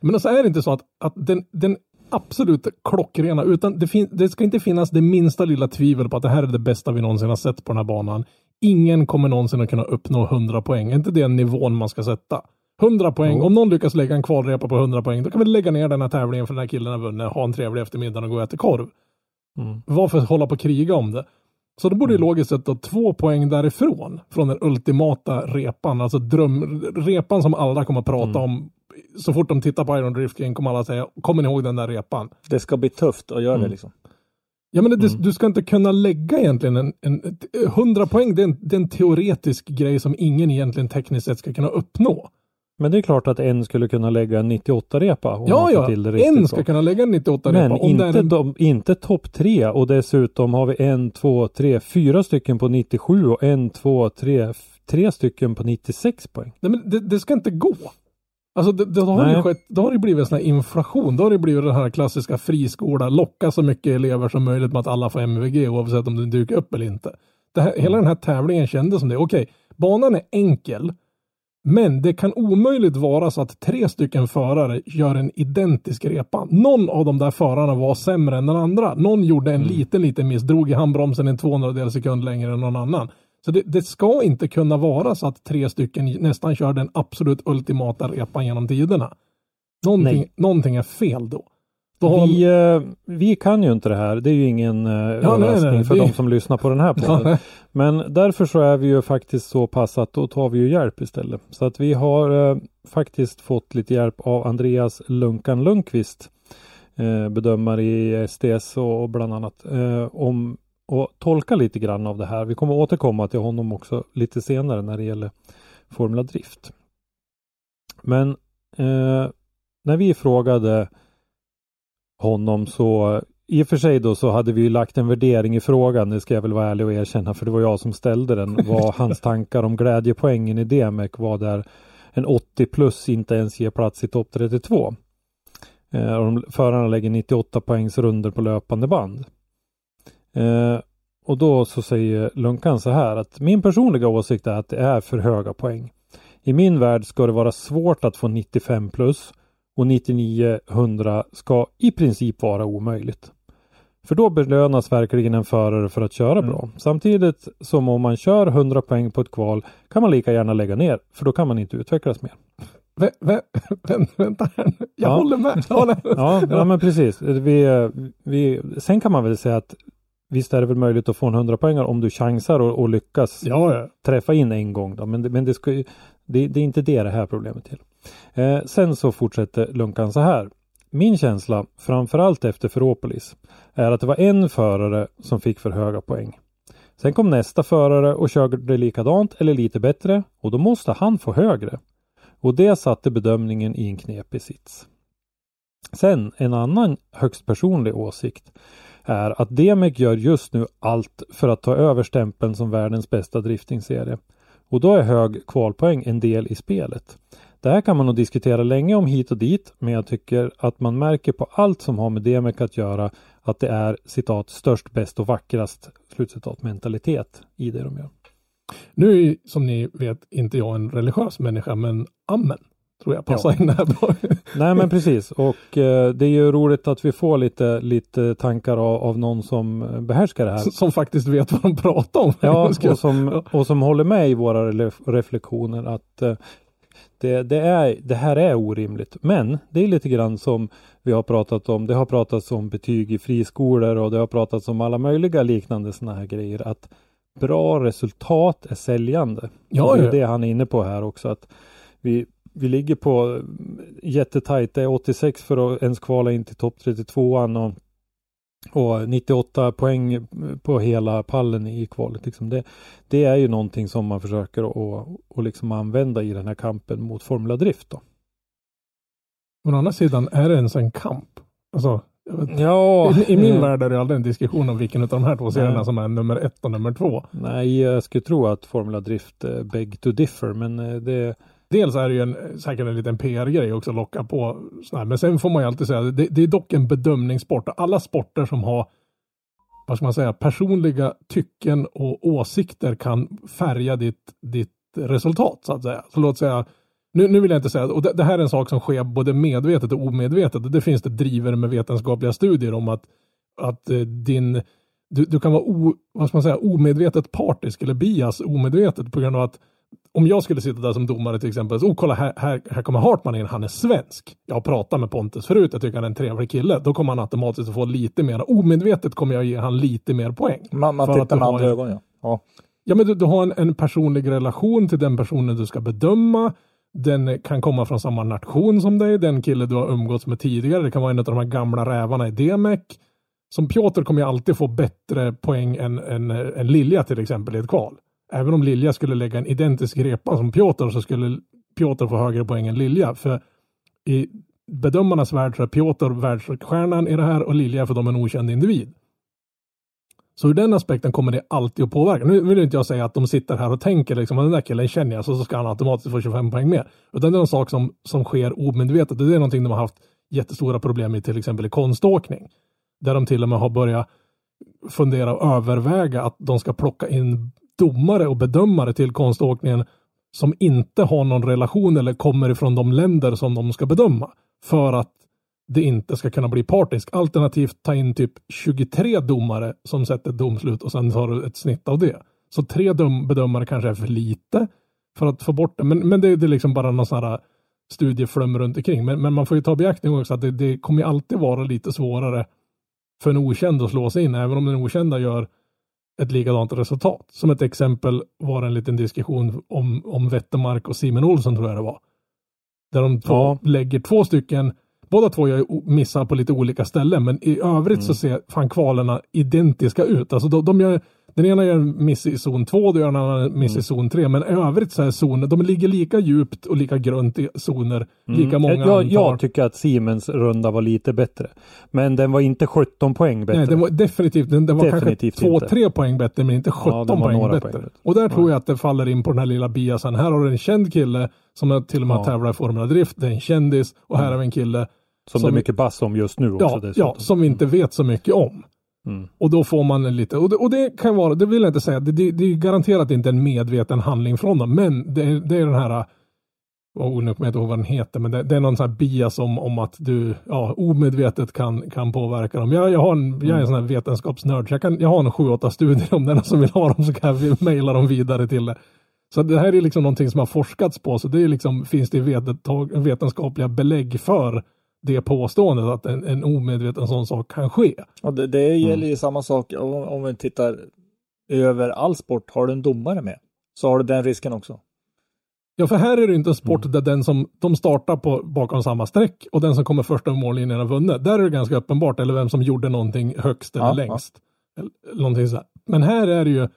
[SPEAKER 4] Men alltså är det inte så att, att den, den absolut klockrena, utan det, det ska inte finnas det minsta lilla tvivel på att det här är det bästa vi någonsin har sett på den här banan. Ingen kommer någonsin att kunna uppnå 100 poäng. Är inte det nivån man ska sätta? 100 poäng. Om någon lyckas lägga en kvalrepa på 100 poäng, då kan vi lägga ner den här tävlingen för den här killen har vunnit, ha en trevlig eftermiddag och gå och äta korv.
[SPEAKER 5] Mm.
[SPEAKER 4] Varför hålla på och kriga om det? Så då borde
[SPEAKER 5] Mm.
[SPEAKER 4] logiskt sett då två poäng därifrån, från den ultimata repan, alltså dröm, repan som alla kommer att prata
[SPEAKER 5] Mm.
[SPEAKER 4] om. Så fort de tittar på Iron Drift King kommer alla säga, kommer ni ihåg den där repan?
[SPEAKER 3] Det ska bli tufft att göra det
[SPEAKER 5] Mm.
[SPEAKER 3] liksom.
[SPEAKER 4] Ja men det,
[SPEAKER 5] Mm.
[SPEAKER 4] du ska inte kunna lägga egentligen en, en, ett- 100 poäng, det är, en, det är en teoretisk grej som ingen egentligen tekniskt sett ska kunna uppnå.
[SPEAKER 5] Men det är klart att en skulle kunna lägga en 98-repa. om
[SPEAKER 4] Ja, ja,
[SPEAKER 5] det
[SPEAKER 4] en ska
[SPEAKER 5] bra.
[SPEAKER 4] kunna lägga en 98
[SPEAKER 5] Men
[SPEAKER 4] det
[SPEAKER 5] inte,
[SPEAKER 4] en,
[SPEAKER 5] de, inte topp tre och dessutom har vi en, två, tre, fyra stycken på 97 och en, två, tre, tre stycken på 96 poäng.
[SPEAKER 4] Nej, men det, det ska inte gå. Alltså det, det, har, det,
[SPEAKER 5] Nej.
[SPEAKER 4] skett, då har det blivit en sån här inflation. Då har det blivit den här klassiska friskola, locka så mycket elever som möjligt med att alla får MVG oavsett om du dyker upp eller inte. Det här, Hela den här tävlingen kändes som det. Okej, banan är enkel. Men det kan omöjligt vara så att tre stycken förare gör en identisk repa. Någon av de där förarna var sämre än den andra. Någon gjorde en liten, liten miss, drog i handbromsen en 200 sekund längre än någon annan. Så det, det ska inte kunna vara så att tre stycken nästan kör den absolut ultimata repan genom tiderna. Någonting,
[SPEAKER 5] Nej.
[SPEAKER 4] någonting är fel då. då har
[SPEAKER 5] Vi, eh, vi kan ju inte det här. Det är ju ingen eh,
[SPEAKER 4] nej,
[SPEAKER 5] överraskning
[SPEAKER 4] nej,
[SPEAKER 5] för
[SPEAKER 4] det-
[SPEAKER 5] de som lyssnar på den här podden.
[SPEAKER 4] Ja,
[SPEAKER 5] Men därför så är vi ju faktiskt så pass att då tar vi ju hjälp istället. Så att vi har eh, faktiskt fått lite hjälp av Andreas Lunkan Lundqvist, eh, bedömare i och, och bland annat, eh, om och tolka lite grann av det här. Vi kommer återkomma till honom också lite senare när det gäller Formula Drift. Men eh, när vi frågade honom så i och för sig då så hade vi ju lagt en värdering i frågan, det ska jag väl vara ärlig och erkänna, för det var jag som ställde den. Vad hans tankar om glädjepoängen i DMEC var där en 80 plus inte ens ger plats i topp 32. Eh, och de, förarna lägger 98 poängs runder på löpande band. Eh, och då så säger Lunkan så här att min personliga åsikt är att det är för höga poäng. I min värld ska det vara svårt att få 95 plus och 99-100 ska i princip vara omöjligt. För då belönas verkligen en förare för att köra
[SPEAKER 4] Mm.
[SPEAKER 5] bra. Samtidigt som om man kör 100 poäng på ett kval kan man lika gärna lägga ner för då kan man inte utvecklas mer.
[SPEAKER 4] Vä, vänta här nu. Jag
[SPEAKER 5] Ja.
[SPEAKER 4] håller med. Jag håller.
[SPEAKER 5] Ja, ja men precis. Vi, vi, sen kan man väl säga att visst är det väl möjligt att få en 100 poäng om du chansar och, och lyckas
[SPEAKER 4] Ja, ja.
[SPEAKER 5] träffa in en gång. Då. Men, det, men det, ska, det, det är inte det det här problemet till. Eh, sen så fortsätter Lunkan så här. Min känsla, framförallt efter Ferropolis, är att det var en förare som fick för höga poäng. Sen kom nästa förare och körde likadant eller lite bättre och då måste han få högre. Och det satte bedömningen i en knepig sits. Sen en annan högst personlig åsikt är att Demek gör just nu allt för att ta över stämpeln som världens bästa driftingserie. Och då är hög kvalpoäng en del i spelet. Det här kan man nog diskutera länge om hit och dit, men jag tycker att man märker på allt som har med Demek att göra att det är citat störst, bäst och vackrast slutcitat mentalitet i det de gör.
[SPEAKER 4] Nu är ju, som ni vet inte jag en religiös människa, men amen tror jag passar
[SPEAKER 5] Ja.
[SPEAKER 4] in bra.
[SPEAKER 5] Nej men precis och eh, det är ju roligt att vi får lite, lite tankar av, av någon som eh, behärskar det här.
[SPEAKER 4] som faktiskt vet vad de pratar om.
[SPEAKER 5] Ja, och som, och som håller med i våra reflektioner att eh, det, det, är, det här är orimligt. Men det är lite grann som vi har pratat om. Det har pratats om betyg i friskolor och det har pratats om alla möjliga liknande sådana här grejer. Att bra resultat är säljande.
[SPEAKER 4] Ja,
[SPEAKER 5] det är det han är inne på här också. att vi, vi ligger på jättetajt. Det är 86 för att ens kvala in till topp 32an och och 98 poäng på hela pallen i kvalet. Liksom det, det är ju någonting som man försöker att att liksom använda i den här kampen mot Formula Drift. Då.
[SPEAKER 4] Men å andra sidan är det ens en kamp. Alltså,
[SPEAKER 5] Ja,
[SPEAKER 4] i, I min
[SPEAKER 5] eh,
[SPEAKER 4] värld är det aldrig en diskussion om vilken av de här två serierna som är nummer ett och nummer två.
[SPEAKER 5] Nej, jag skulle tro att Formula Drift eh, beg to differ, men eh, det
[SPEAKER 4] Dels är det ju en, säkert en liten PR-grej också att locka på sådär. Men sen får man ju alltid säga, det, det är dock en bedömningssport. Alla sporter som har, vad ska man säga, personliga tycken och åsikter kan färga ditt, ditt resultat så att säga. Så låt säga, nu, nu vill jag inte säga, och det, det här är en sak som sker både medvetet och omedvetet. Och det finns det driver med vetenskapliga studier om att, att eh, din, du, du kan vara o, vad ska man säga, omedvetet partisk eller bias omedvetet på grund av att om jag skulle sitta där som domare till exempel, så, oh, kolla här, här, här kommer Hartman in, han är svensk. Jag har pratat med Pontus förut, jag tycker han är en trevlig kille. Då kommer han automatiskt att få lite mer, omedvetet kommer jag ge han lite mer poäng.
[SPEAKER 3] Man, man tittar med
[SPEAKER 4] har
[SPEAKER 3] andra ögon ja. ja.
[SPEAKER 4] Ja, men du, du har en, en personlig relation till den personen du ska bedöma. Den kan komma från samma nation som dig, den kille du har umgåtts med tidigare. Det kan vara en av de här gamla rävarna i DMEC. Som Piotr kommer ju alltid få bättre poäng än, än, än Lilja till exempel i ett kval. Även om Lilja skulle lägga en identisk repa som Piotr så skulle Piotr få högre poäng än Lilja. För i bedömarnas värld så är Piotr världsstjärnan i det här och Lilja för dem en okänd individ. Så ur den aspekten kommer det alltid att påverka. Nu vill inte jag säga att de sitter här och tänker liksom, att den där killen känner jag, så, så ska han automatiskt få 25 poäng mer. Utan det är en sak som, som sker omedvetet och det är någonting de har haft jättestora problem med till exempel i konståkning. Där de till och med har börjat fundera och överväga att de ska plocka in domare och bedömare till konståkningen som inte har någon relation eller kommer ifrån de länder som de ska bedöma. För att det inte ska kunna bli partisk. Alternativt ta in typ 23 domare som sätter ett domslut och sen tar du ett snitt av det. Så tre bedömare kanske är för lite för att få bort det. Men, men det, det är liksom bara någon sån här studieflum runt omkring. Men, men man får ju ta i beaktning också att det, det kommer ju alltid vara lite svårare för en okänd att slå sig in, även om den okända gör ett likadant resultat. Som ett exempel var det en liten diskussion om, om Wettermark och Simon Olsson tror jag det var. Där de två
[SPEAKER 5] Ja.
[SPEAKER 4] lägger två stycken, båda två o- missar på lite olika ställen, men i övrigt så ser fan kvalerna identiska ut. Alltså de, de gör, den ena gör en miss i zon 2, den andra en miss i zon 3, men övrigt så är zoner, de ligger lika djupt och lika grunt i zoner, lika många
[SPEAKER 5] Mm. jag,
[SPEAKER 4] antal.
[SPEAKER 5] jag tycker att Siemens runda var lite bättre. Men den var inte 17 poäng bättre.
[SPEAKER 4] Nej, den var definitivt, den, den var
[SPEAKER 5] Definitivt
[SPEAKER 4] kanske
[SPEAKER 5] inte.
[SPEAKER 4] 2-3 poäng bättre, men inte
[SPEAKER 5] Ja,
[SPEAKER 4] 17
[SPEAKER 5] den var
[SPEAKER 4] poäng bättre.
[SPEAKER 5] poäng.
[SPEAKER 4] Och där tror jag att det faller in på den här lilla biasen. Här har du en känd kille som till och med
[SPEAKER 5] Ja.
[SPEAKER 4] tävlar i Formula Drift, det är en kändis, och här har vi en kille
[SPEAKER 5] som,
[SPEAKER 4] som-
[SPEAKER 5] det är mycket bass om just nu också
[SPEAKER 4] ja,
[SPEAKER 5] dessutom.
[SPEAKER 4] ja, som vi inte vet så mycket om.
[SPEAKER 5] Mm.
[SPEAKER 4] Och då får man lite, och det, och det kan vara, det vill jag inte säga, det, det, det är garanterat inte en medveten handling från dem, men det, är- det är den här, oh, nu kommer jag inte ihåg vad den heter, men det, det är någon sån här bias om, om att du ja, omedvetet kan, kan påverka dem. Jag, jag, har en, jag är en sån här vetenskapsnörd, så jag, kan, jag har en sju, åtta studier om någon som vill ha dem så kan jag mejla dem vidare till det. Så det här är liksom någonting som har forskats på, så det är liksom, finns det vetet- vetenskapliga belägg för det påståendet att en, en omedveten sån sak kan ske.
[SPEAKER 3] Och det, det gäller ju samma sak om, om vi tittar över all sport. Har du en domare med så har du den risken också.
[SPEAKER 4] Ja, för här är det inte en sport där den som de startar på bakom samma streck och den som kommer först över mållinjen har vunnit. Där är det ganska uppenbart, eller vem som gjorde någonting högst eller
[SPEAKER 3] Ja,
[SPEAKER 4] längst. Eller, någonting så här. Men här är det ju,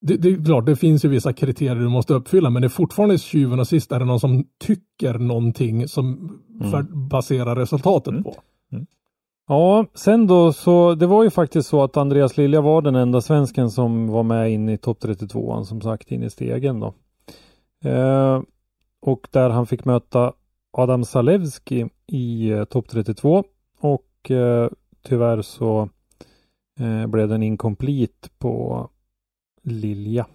[SPEAKER 4] det, det är klart, det finns ju vissa kriterier du måste uppfylla, men det är fortfarande tjuven och sist är det någon som tycker någonting som för, baserar resultatet
[SPEAKER 3] Mm.
[SPEAKER 4] på.
[SPEAKER 5] Ja, sen då så det var ju faktiskt så att Andreas Lilja var den enda svensken som var med in i topp 32 som sagt in i stegen då. Eh, och där han fick möta Adam Zalewski i eh, topp 32 och eh, tyvärr så eh, blev den incomplete på Lilja.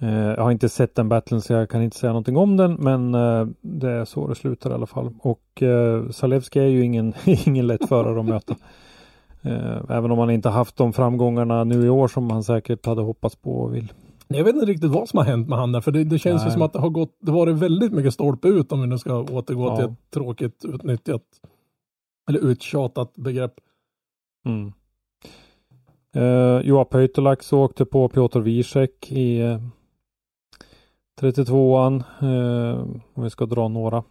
[SPEAKER 5] Eh, jag har inte sett den battlen så jag kan inte säga någonting om den men eh, det är så det slutar i alla fall. Och eh, Zalewski är ju ingen, ingen lätt förare att möta. Eh, även om han inte haft de framgångarna nu i år som han säkert hade hoppats på och vill.
[SPEAKER 4] Jag vet inte riktigt vad som har hänt med han där, för det, det känns ju
[SPEAKER 5] Nej.
[SPEAKER 4] som att det har gått, det varit väldigt mycket stolpe ut om vi nu ska återgå
[SPEAKER 5] Ja.
[SPEAKER 4] till ett tråkigt utnyttjat eller uttjatat begrepp.
[SPEAKER 5] Mm. Eh, Joa Pöytelax åkte på Piotr Wiesek i eh, 32an. Eh, om vi ska dra några,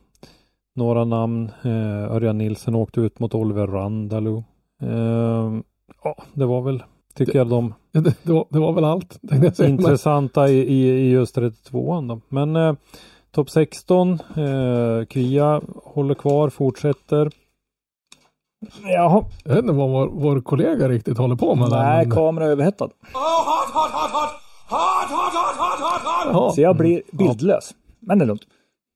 [SPEAKER 5] några namn. Eh, Örjan Nilsen åkte ut mot Oliver Randalu. Eh, ja, det var väl, tycker jag, de
[SPEAKER 4] Det, det, var, det var väl allt.
[SPEAKER 5] intressanta i, i, i just 32an då. Men eh, topp 16, eh, Kvia håller kvar, fortsätter. Jaha,
[SPEAKER 4] Jag vet inte vad vår, vår kollega riktigt håller på med.
[SPEAKER 3] Nej,
[SPEAKER 4] men-
[SPEAKER 3] kamera är överhettad.
[SPEAKER 4] Jaha,
[SPEAKER 3] Så jag blir bildlös. Men det är lugnt.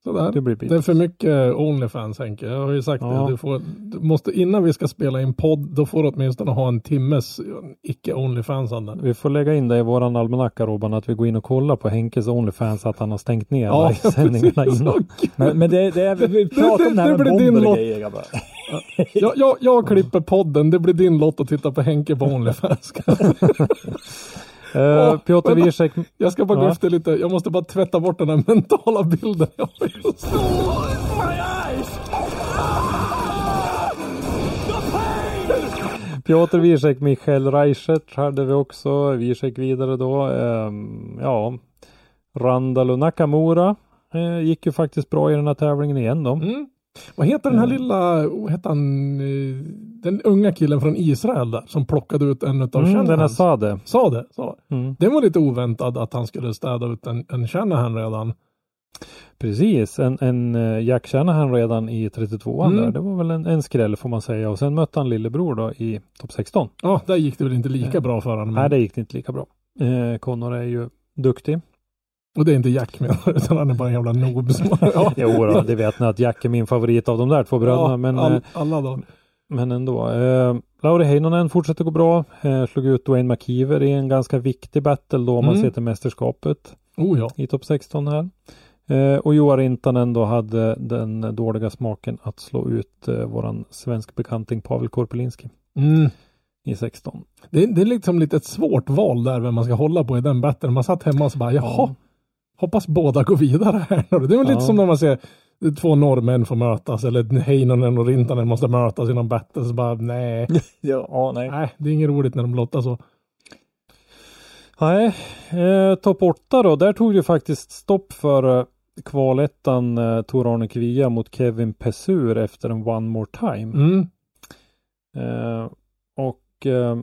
[SPEAKER 4] Sådär.
[SPEAKER 5] det blir.
[SPEAKER 4] Det är för mycket Onlyfans Henke. Jag har ju sagt
[SPEAKER 5] Ja.
[SPEAKER 4] det. Du, får, du måste, innan vi ska spela in podd, då får du åtminstone ha en timmes icke Onlyfansande.
[SPEAKER 5] Vi får lägga in det i våran almanacka Robban att vi går in och kollar på Henkes Onlyfans att han har stängt ner
[SPEAKER 4] Ja,
[SPEAKER 5] livesändningarna
[SPEAKER 4] precis.
[SPEAKER 5] innan.
[SPEAKER 3] Men, men det, det är, vi pratar om det här med
[SPEAKER 4] din
[SPEAKER 3] bomber och grejer grabbar.
[SPEAKER 4] Jag, jag, jag klipper podden. Det blir din lott att titta på Henke på Onlyfans.
[SPEAKER 5] Eh, Piotr
[SPEAKER 4] vänta.
[SPEAKER 5] Wiesek,
[SPEAKER 4] Jag ska bara gå
[SPEAKER 5] Ja.
[SPEAKER 4] efter lite. Jag måste bara tvätta bort den här mentala bilden. Jag har just...
[SPEAKER 5] Piotr Wiesek, Michael Reichert hade vi också. Wiesek vidare då. Ehm, ja, Randall och Nakamura eh, gick ju faktiskt bra i den här tävlingen igen då.
[SPEAKER 4] Mm. Vad heter den här lilla, vad heter han, eh, den unga killen från Israel där som plockade ut en av
[SPEAKER 5] Mm, den här
[SPEAKER 4] Shanahans?
[SPEAKER 5] Sade.
[SPEAKER 4] Sa.
[SPEAKER 5] Mm.
[SPEAKER 4] Det var lite oväntat att han skulle städa ut en, en Shanahan redan.
[SPEAKER 5] Precis, en, en eh, Jack Shanahan redan i 32an
[SPEAKER 4] Mm.
[SPEAKER 5] där. Det var väl en, en skräll får man säga. Och sen mötte han lillebror då i topp 16.
[SPEAKER 4] Ja, där gick det väl inte lika bra för honom.
[SPEAKER 5] Nej, det gick inte lika bra. Eh, Connor är ju duktig.
[SPEAKER 4] Och det är inte Jack med, utan han är bara en jävla noob. Som, ja.
[SPEAKER 5] Jo då, det vet ni att Jack är min favorit av de där två bröderna.
[SPEAKER 4] Ja,
[SPEAKER 5] men,
[SPEAKER 4] all,
[SPEAKER 5] eh,
[SPEAKER 4] alla då.
[SPEAKER 5] men ändå. Eh, Lauri Heinonen fortsätter gå bra. Eh, slog ut Dwayne McKeever i en ganska viktig battle då om man
[SPEAKER 4] Mm.
[SPEAKER 5] ser till mästerskapet
[SPEAKER 4] Oh ja.
[SPEAKER 5] i topp 16 här. Eh, och Joar Rintanen då hade den dåliga smaken att slå ut eh, våran svensk bekanting Pavel Korpelinski
[SPEAKER 4] Mm.
[SPEAKER 5] i 16.
[SPEAKER 4] Det, är- det är liksom lite ett svårt val där vem man ska hålla på i den battlen. Man satt hemma och så bara, jaha,
[SPEAKER 5] Ja.
[SPEAKER 4] Hoppas båda går vidare här. Det är väl
[SPEAKER 5] Ja.
[SPEAKER 4] lite som när man ser två norrmän får mötas eller Heinonen och Rintanen måste mötas i någon battle. Så bara, nej,
[SPEAKER 3] Ja, nej.
[SPEAKER 4] nej, det är inget roligt när de lottar så.
[SPEAKER 5] Nej, eh, topp 8 då. Där tog det faktiskt stopp för eh, kvalettan eh, Tor-Arne Kvia mot Kevin Pessur efter en One More Time.
[SPEAKER 4] Mm.
[SPEAKER 5] Eh, och eh,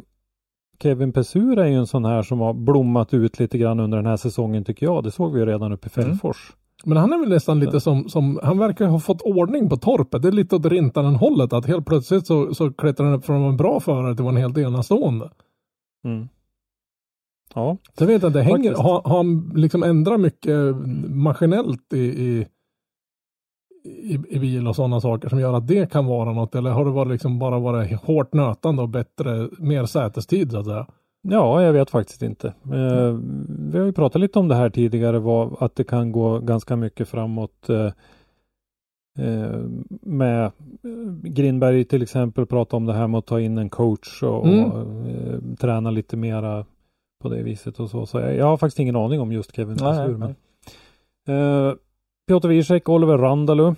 [SPEAKER 5] Kevin Pessur är ju en sån här som har blommat ut lite grann under den här säsongen tycker jag. Det såg vi ju redan uppe i
[SPEAKER 4] Mm.
[SPEAKER 5] Fällfors.
[SPEAKER 4] Men han är väl nästan lite som, som, han verkar ha fått ordning på torpet. Det är lite åt Rintanen hållet att helt plötsligt så, så klättrar han upp från en bra förare till en helt enastående.
[SPEAKER 5] Mm. Ja,
[SPEAKER 4] jag vet inte, hänger, har, har han liksom ändrat mycket maskinellt i, i i, i bil och sådana saker som gör att det kan vara något? Eller har det varit liksom bara varit hårt nötande och bättre, mer sätestid så att säga?
[SPEAKER 5] Ja, jag vet faktiskt inte. Eh, vi har ju pratat lite om det här tidigare, vad, att det kan gå ganska mycket framåt eh, eh, med eh, Grinberg till exempel prata om det här med att ta in en coach och,
[SPEAKER 4] Mm.
[SPEAKER 5] och eh, träna lite mera på det viset och så. Så jag, jag har faktiskt ingen aning om just Kevin
[SPEAKER 3] nej,
[SPEAKER 5] Men, eh, Piotr Wiesek, Oliver Randalu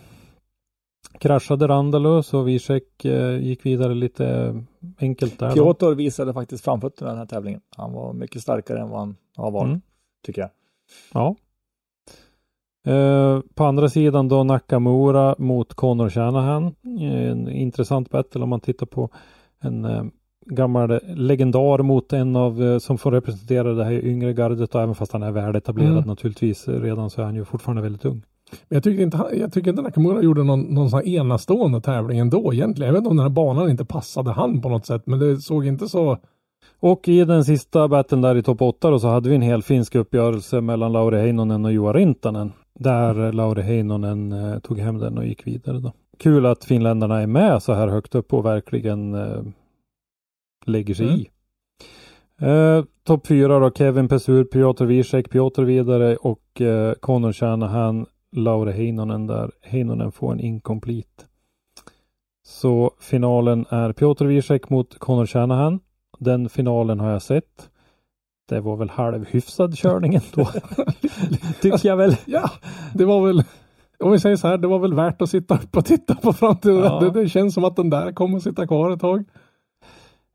[SPEAKER 5] kraschade Randalu så Wiesek eh, gick vidare lite enkelt där.
[SPEAKER 3] Piotr visade faktiskt framfötterna i den här tävlingen. Han var mycket starkare än vad han har varit,
[SPEAKER 5] Mm.
[SPEAKER 3] tycker jag.
[SPEAKER 5] Ja. Eh, på andra sidan då Nakamura mot Conor Shanahan. En intressant battle om man tittar på en eh, gammal legendar mot en av eh, som får representera det här yngre gardet och även fast han är väletablerad
[SPEAKER 4] Mm.
[SPEAKER 5] naturligtvis eh, redan så är han ju fortfarande väldigt ung.
[SPEAKER 4] Men jag tycker inte, jag tycker inte Nakamura gjorde någon, någon sån här enastående tävling ändå egentligen. Jag vet inte om den här banan inte passade han på något sätt, men det såg inte så...
[SPEAKER 5] Och i den sista battlen där i topp 8 då så hade vi en hel finsk uppgörelse mellan Lauri Heinonen och Juha Rintanen. Där Lauri Heinonen eh, tog hem den och gick vidare då. Kul att finländarna är med så här högt upp och verkligen eh, lägger sig
[SPEAKER 4] Mm.
[SPEAKER 5] i. Eh, topp 4 då Kevin Pesur, Piotr Wiesek, Piotr vidare och eh, Conor Shanahan, Lauri Heinonen där. Heinonen får en incomplete. Så finalen är Piotr Wiesek mot Conor Shanahan. Den finalen har jag sett. Det var väl halvhyfsad körning ändå. Tycker jag väl.
[SPEAKER 4] Ja, det var väl... Om vi säger så här, det var väl värt att sitta upp och titta på fram till
[SPEAKER 5] Ja.
[SPEAKER 4] det. Det känns som att den där kommer att sitta kvar ett tag.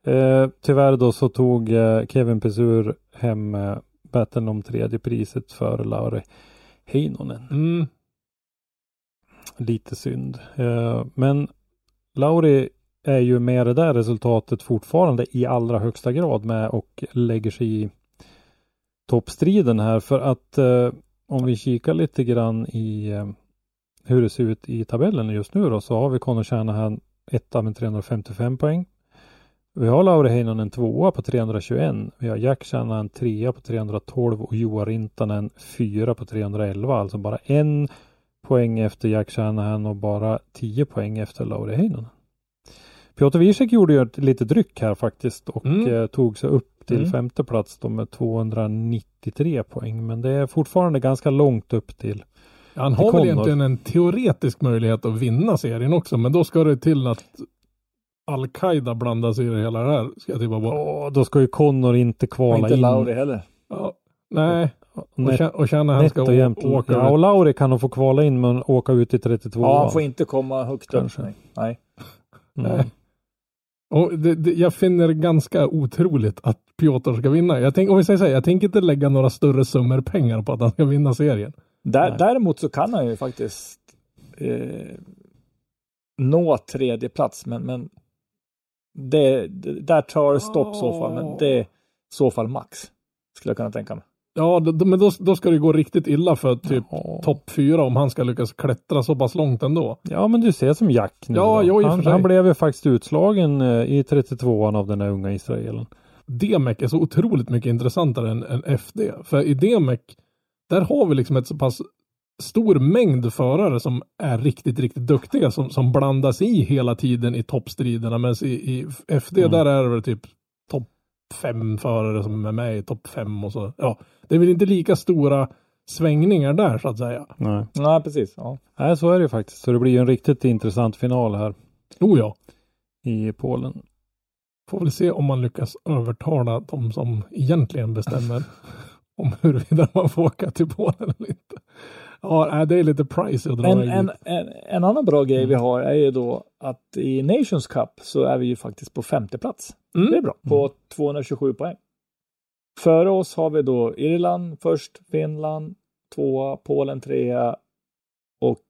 [SPEAKER 5] Eh, tyvärr då så tog eh, Kevin Pesur hem eh, battlen om tredje priset för Lauri Heinonen.
[SPEAKER 4] Mm.
[SPEAKER 5] Lite synd. Eh, men Lauri är ju med det där resultatet fortfarande i allra högsta grad med och lägger sig i toppstriden här för att eh, om vi kikar lite grann i eh, hur det ser ut i tabellen just nu då så har vi Conor Shanahan etta med 355 poäng. Vi har Lauri Heinonen tvåa på 321. Vi har Jack Shanahan trea på 312 och Joa Rintanen fyra på 311. Alltså bara en poäng efter Jack Shanahan och bara 10 poäng efter Lauri Heinonen. Piotr Wiesek gjorde ju ett litet ryck här faktiskt och
[SPEAKER 4] Mm.
[SPEAKER 5] eh, tog sig upp till
[SPEAKER 4] Mm.
[SPEAKER 5] femte plats då med 293 poäng. Men det är fortfarande ganska långt upp till.
[SPEAKER 4] Han har väl egentligen en teoretisk möjlighet att vinna serien också, men då ska det till att Al-Qaida blandas i det hela det här. Ska jag tippa på.
[SPEAKER 5] Åh, då ska ju Connor inte kvala
[SPEAKER 3] inte
[SPEAKER 5] in.
[SPEAKER 3] Lauri heller.
[SPEAKER 4] Ja. Nej, och, och känna att han ska
[SPEAKER 5] och
[SPEAKER 4] åka.
[SPEAKER 5] Ja, och Lauri kan nog få kvala in men åka ut i 32.
[SPEAKER 3] Ja, han får inte komma högt upp.
[SPEAKER 5] Kanske.
[SPEAKER 3] Nej. Nej.
[SPEAKER 5] Mm.
[SPEAKER 4] Nej. Och det, det, jag finner det ganska otroligt att Piotr ska vinna. Jag tänk, om vi säger så här, jag tänker inte lägga några större summor pengar på att han ska vinna serien.
[SPEAKER 3] Där, däremot så kan han ju faktiskt eh, nå tredje plats, men, men det, det, där tar det stopp i så fall. Men det är i så fall max, skulle jag kunna tänka mig.
[SPEAKER 4] Ja, då, men då, då ska det gå riktigt illa för typ
[SPEAKER 5] Ja.
[SPEAKER 4] topp fyra om han ska lyckas klättra så pass långt ändå.
[SPEAKER 5] Ja, men du ser som Jack nu.
[SPEAKER 4] Ja, jo,
[SPEAKER 5] han, han blev ju faktiskt utslagen eh, i 32an av den här unga israelen.
[SPEAKER 4] Demek är så otroligt mycket intressantare än, än FD. För i Demek, där har vi liksom ett så pass stor mängd förare som är riktigt, riktigt duktiga som, som blandas i hela tiden i toppstriderna. Men i, i FD
[SPEAKER 5] Mm.
[SPEAKER 4] där är det väl typ topp fem förare som är med i topp fem och så. Ja, det är väl inte lika stora svängningar där så att säga.
[SPEAKER 5] Nej.
[SPEAKER 3] Nej, precis. Ja.
[SPEAKER 5] Nej, så är det ju faktiskt. Så det blir ju en riktigt intressant final här
[SPEAKER 4] Oh ja.
[SPEAKER 5] i Polen.
[SPEAKER 4] Får väl se om man lyckas övertala de som egentligen bestämmer om huruvida man får åka till Polen eller inte. Ja, nej, det är lite pricey att dra
[SPEAKER 3] En, en, en, en annan bra grej vi har är ju då att i Nations Cup så är vi ju faktiskt på femte plats.
[SPEAKER 4] Mm.
[SPEAKER 3] Det är bra. På 227 poäng. Före oss har vi då Irland först, Finland tvåa, Polen trea och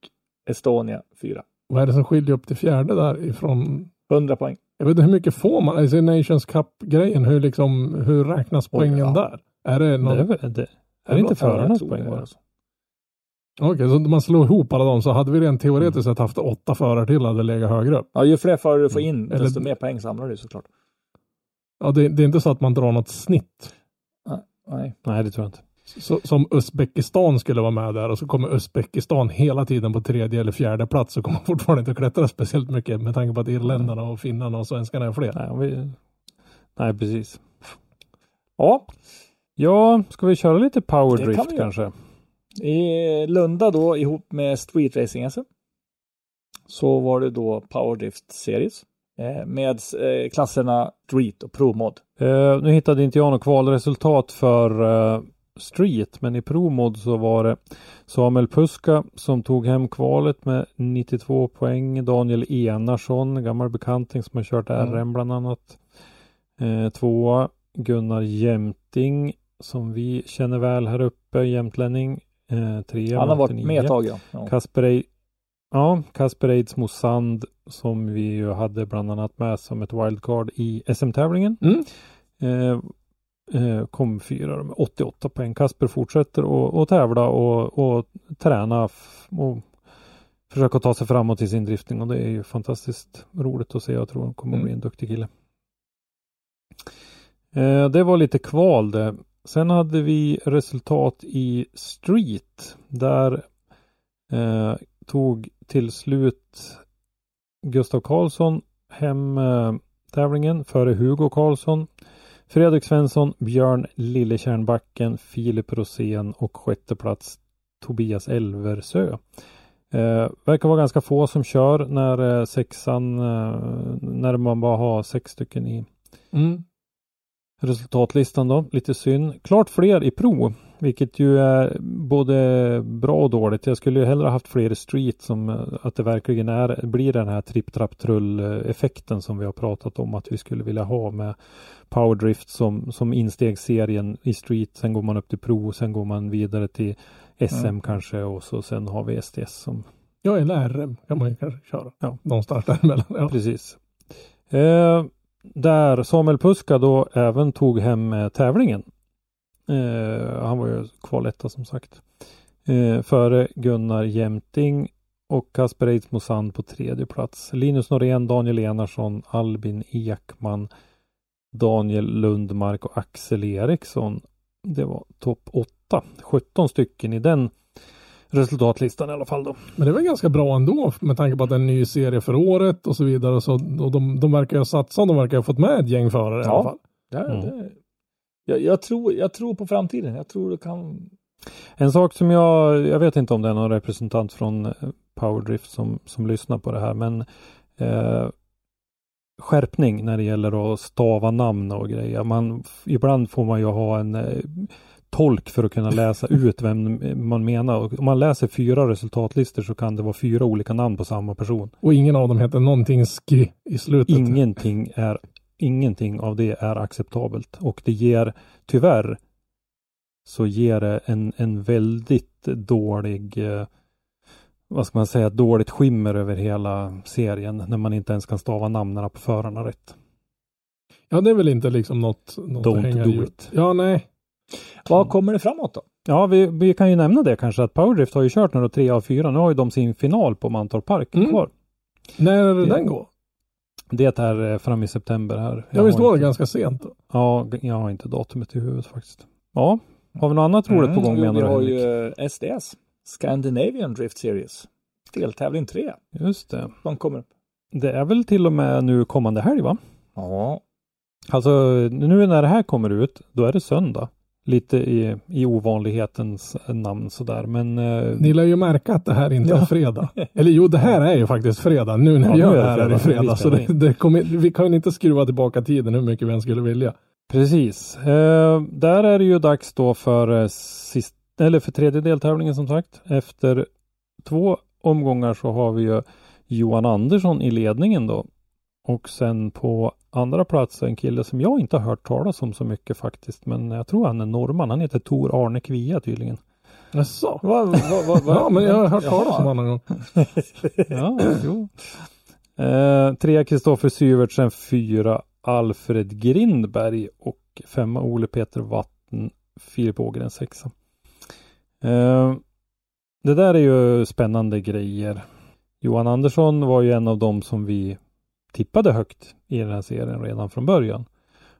[SPEAKER 3] Estonia fyra.
[SPEAKER 4] Vad är det som skiljer upp till fjärde där ifrån?
[SPEAKER 3] 100 poäng.
[SPEAKER 4] Jag vet inte hur mycket får man? Alltså Nations Cup-grejen, hur, liksom, hur räknas
[SPEAKER 3] Oj,
[SPEAKER 4] poängen
[SPEAKER 3] ja.
[SPEAKER 4] där? Är det någon...
[SPEAKER 5] Det är, väl- det, är det inte förarnas
[SPEAKER 3] tror
[SPEAKER 5] poäng?
[SPEAKER 4] Okej, så om man slår ihop alla dem så hade vi rent teoretiskt sett haft åtta förare till hade legat högre upp.
[SPEAKER 3] Ja, ju fler förare du får in,
[SPEAKER 4] Eller-
[SPEAKER 3] desto mer poäng samlar du såklart.
[SPEAKER 4] Ja, det, det är inte så att man drar något snitt.
[SPEAKER 3] Nej.
[SPEAKER 5] Nej, det tror jag inte.
[SPEAKER 4] Så, som Uzbekistan skulle vara med där och så kommer Uzbekistan hela tiden på tredje eller fjärde plats så kommer fortfarande inte att klättra speciellt mycket med tanke på att irländarna och finnarna och svenskarna är fler.
[SPEAKER 5] Nej, vi... Nej, precis.
[SPEAKER 3] Ja,
[SPEAKER 5] Ja, ska vi köra lite
[SPEAKER 3] kan
[SPEAKER 5] powerdrift
[SPEAKER 3] göra.
[SPEAKER 5] kanske?
[SPEAKER 3] i Lunda då ihop med Street Racing SM. Så var det då Powerdrift Series. eh, Med eh, klasserna Street och Pro Mod.
[SPEAKER 5] Eh, nu hittade inte jag något kvalresultat för eh, Street, men i Promod så var det Samuel Puska som tog hem kvalet med 92 poäng. Daniel Enarsson, gammal bekanting som har kört
[SPEAKER 3] Mm.
[SPEAKER 5] RM bland annat. Eh, tvåa Gunnar Jämting som vi känner väl här uppe, jämtlänning. Eh, trea
[SPEAKER 3] Han har varit
[SPEAKER 5] 89.
[SPEAKER 3] med ett tag ja. ja.
[SPEAKER 5] Kasper, Ei- ja, Kasper Eidsmo Sand som vi ju hade bland annat med som ett wildcard i SM-tävlingen.
[SPEAKER 4] Mm.
[SPEAKER 5] Eh, eh, kom fyra med 88 poäng. Kasper fortsätter att- tävla och, och träna och försöka ta sig framåt i sin drifting och det är ju fantastiskt roligt att se. Jag tror han kommer att bli en duktig kille. Eh, det var lite kval det. Sen hade vi resultat i Street. Där eh, tog till slut Gustav Karlsson hem eh, tävlingen före Hugo Karlsson. Fredrik Svensson, Björn Lillekärnbacken, Filip Rosén och sjätte plats Tobias Elversö. Eh, verkar vara ganska få som kör när eh, sexan, eh, när man bara har sex stycken i
[SPEAKER 4] Mm
[SPEAKER 5] resultatlistan då. Lite synd. Klart fler i Pro, vilket ju är både bra och dåligt. Jag skulle ju hellre haft fler i Street som eh, att det verkligen är, blir den här tripp trapp trull effekten som vi har pratat om att vi skulle vilja ha med Powerdrift som, som instegsserien i Street. Sen går man upp till Pro, sen går man vidare till SM
[SPEAKER 3] Mm.
[SPEAKER 5] kanske och så sen har vi STS som
[SPEAKER 4] Ja, eller RM kan man ju kanske köra.
[SPEAKER 5] Ja.
[SPEAKER 4] Någonstans däremellan. Ja.
[SPEAKER 5] Precis. Eh, där Samuel Puska då även tog hem eh, tävlingen. Eh, han var ju kvaletta som sagt. Eh, före Gunnar Jämting och Kasper Eidsmo Sand på tredje plats. Linus Norén, Daniel Enarsson, Albin Ekman, Daniel Lundmark och Axel Eriksson. Det var topp 8. 17 stycken i den resultatlistan i alla fall då.
[SPEAKER 4] Men det var ganska bra ändå med tanke på att det är en ny serie för året och så vidare. Och, så, och de, de verkar ju ha satsat, de verkar ha fått med ett gäng förare i
[SPEAKER 3] Ja.
[SPEAKER 4] alla fall.
[SPEAKER 3] Det,
[SPEAKER 5] Mm.
[SPEAKER 3] det, jag, jag, tror, jag tror på framtiden. Jag tror det kan...
[SPEAKER 5] En sak som jag, jag vet inte om det är någon representant från eh, Powerdrift som, som lyssnar på det här, men eh, skärpning när det gäller att stava namn och grejer. Man, ibland får man ju ha en eh, tolk för att kunna läsa ut vem man menar. Och om man läser fyra resultatlistor så kan det vara fyra olika namn på samma person.
[SPEAKER 4] Och ingen av dem heter någonting ski i slutet.
[SPEAKER 5] Ingenting är Ingenting av det är acceptabelt och det ger tyvärr så ger det en, en väldigt dålig eh, vad ska man säga, dåligt skimmer över hela serien när man inte ens kan stava namnen på förarna rätt.
[SPEAKER 4] Ja, det är väl inte liksom något, något
[SPEAKER 5] Don't do it.
[SPEAKER 4] Ja, nej.
[SPEAKER 3] Vad kommer det framåt då?
[SPEAKER 5] Ja, vi, vi kan ju nämna det kanske att Powerdrift har ju kört nu då tre av fyra. Nu har ju de sin final på Mantorp Park
[SPEAKER 4] Mm.
[SPEAKER 5] kvar.
[SPEAKER 4] När är det den går?
[SPEAKER 5] Det är eh, fram i september här.
[SPEAKER 4] Ja, visst
[SPEAKER 5] har
[SPEAKER 4] var det ganska sent då?
[SPEAKER 5] Ja, jag har inte datumet i huvudet faktiskt. Ja, har vi något annat roligt på gång
[SPEAKER 3] Mm,
[SPEAKER 5] menar
[SPEAKER 3] Vi
[SPEAKER 5] du
[SPEAKER 3] har
[SPEAKER 5] Henrik?
[SPEAKER 3] ju eh, SDS. Scandinavian Drift Series. Deltävling 3.
[SPEAKER 5] Just det.
[SPEAKER 3] De kommer upp.
[SPEAKER 5] Det är väl till och med nu kommande helg va?
[SPEAKER 3] Ja.
[SPEAKER 5] Alltså nu när det här kommer ut, då är det söndag. Lite i, i ovanlighetens namn sådär. Men eh,
[SPEAKER 4] Ni lär ju märka att det här inte
[SPEAKER 3] Ja.
[SPEAKER 4] är fredag. Eller jo, det här är ju faktiskt fredag. Nu när
[SPEAKER 5] Ja,
[SPEAKER 4] vi gör det här är det
[SPEAKER 5] fredag.
[SPEAKER 4] Så det, det kommer, vi kan inte skruva tillbaka tiden hur mycket vi än skulle vilja.
[SPEAKER 5] precis. Eh, där är det ju dags då för, eh, sist, eller för tredje deltävlingen som sagt. Efter två omgångar så har vi ju Johan Andersson i ledningen då. Och sen på andra plats en kille som jag inte har hört talas om så mycket faktiskt. Men jag tror han är norrman. Han heter Tor Arne Kvia tydligen.
[SPEAKER 4] Jaså?
[SPEAKER 3] Vad, vad, vad?
[SPEAKER 4] Ja, men jag har hört talas om honom någon gång.
[SPEAKER 5] Ja, jo. Eh, trea Kristoffer Syvertsen, fyra Alfred Grindberg och femma Ole Peter Vatten, Filip Ågren sexa. Eh, det där är ju spännande grejer. Johan Andersson var ju en av dem som vi tippade högt i den här serien redan från början.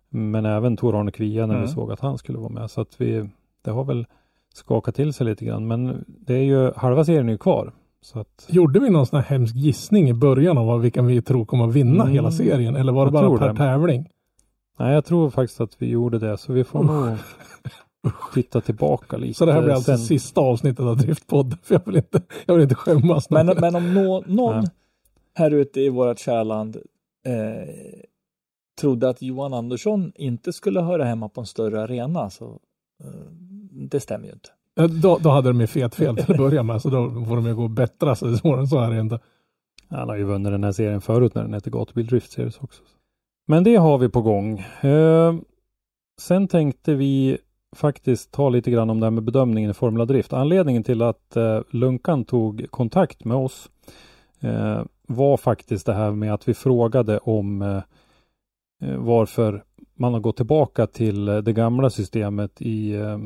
[SPEAKER 5] Men även Tor Arne Kvia när vi
[SPEAKER 3] Mm.
[SPEAKER 5] såg att han skulle vara med. Så att vi, det har väl skakat till sig lite grann. Men det är ju, halva serien är ju kvar. Så att,
[SPEAKER 4] Gjorde vi någon sån här hemsk gissning i början av vilka vi tror kommer att vinna
[SPEAKER 5] Mm,
[SPEAKER 4] hela serien? Eller var det
[SPEAKER 5] jag
[SPEAKER 4] bara per
[SPEAKER 5] det.
[SPEAKER 4] tävling?
[SPEAKER 5] nej, jag tror faktiskt att vi gjorde det. Så vi får nog titta tillbaka lite.
[SPEAKER 4] Så det här blir alltså
[SPEAKER 5] sen.
[SPEAKER 4] sista avsnittet av Driftpodden. För jag vill inte, jag vill inte skämmas.
[SPEAKER 3] Men, men om nå, någon
[SPEAKER 5] Nej.
[SPEAKER 3] Här ute i vårt kärland eh, trodde att Johan Andersson inte skulle höra hemma på en större arena så eh, det stämmer ju inte.
[SPEAKER 4] Då, då hade de ju fet fel till att börja med. Så då får de ju gå och bättra sig. Så är det inte.
[SPEAKER 5] Han har ju vunnit den här serien förut när den hette Gatubil Drift Series också. Men det har vi på gång. Eh, sen tänkte vi faktiskt ta lite grann om det här med bedömningen i Formula Drift. Anledningen till att eh, Lunkan tog kontakt med oss eh, var faktiskt det här med att vi frågade om eh, eh, varför man har gått tillbaka till eh, det gamla systemet i eh,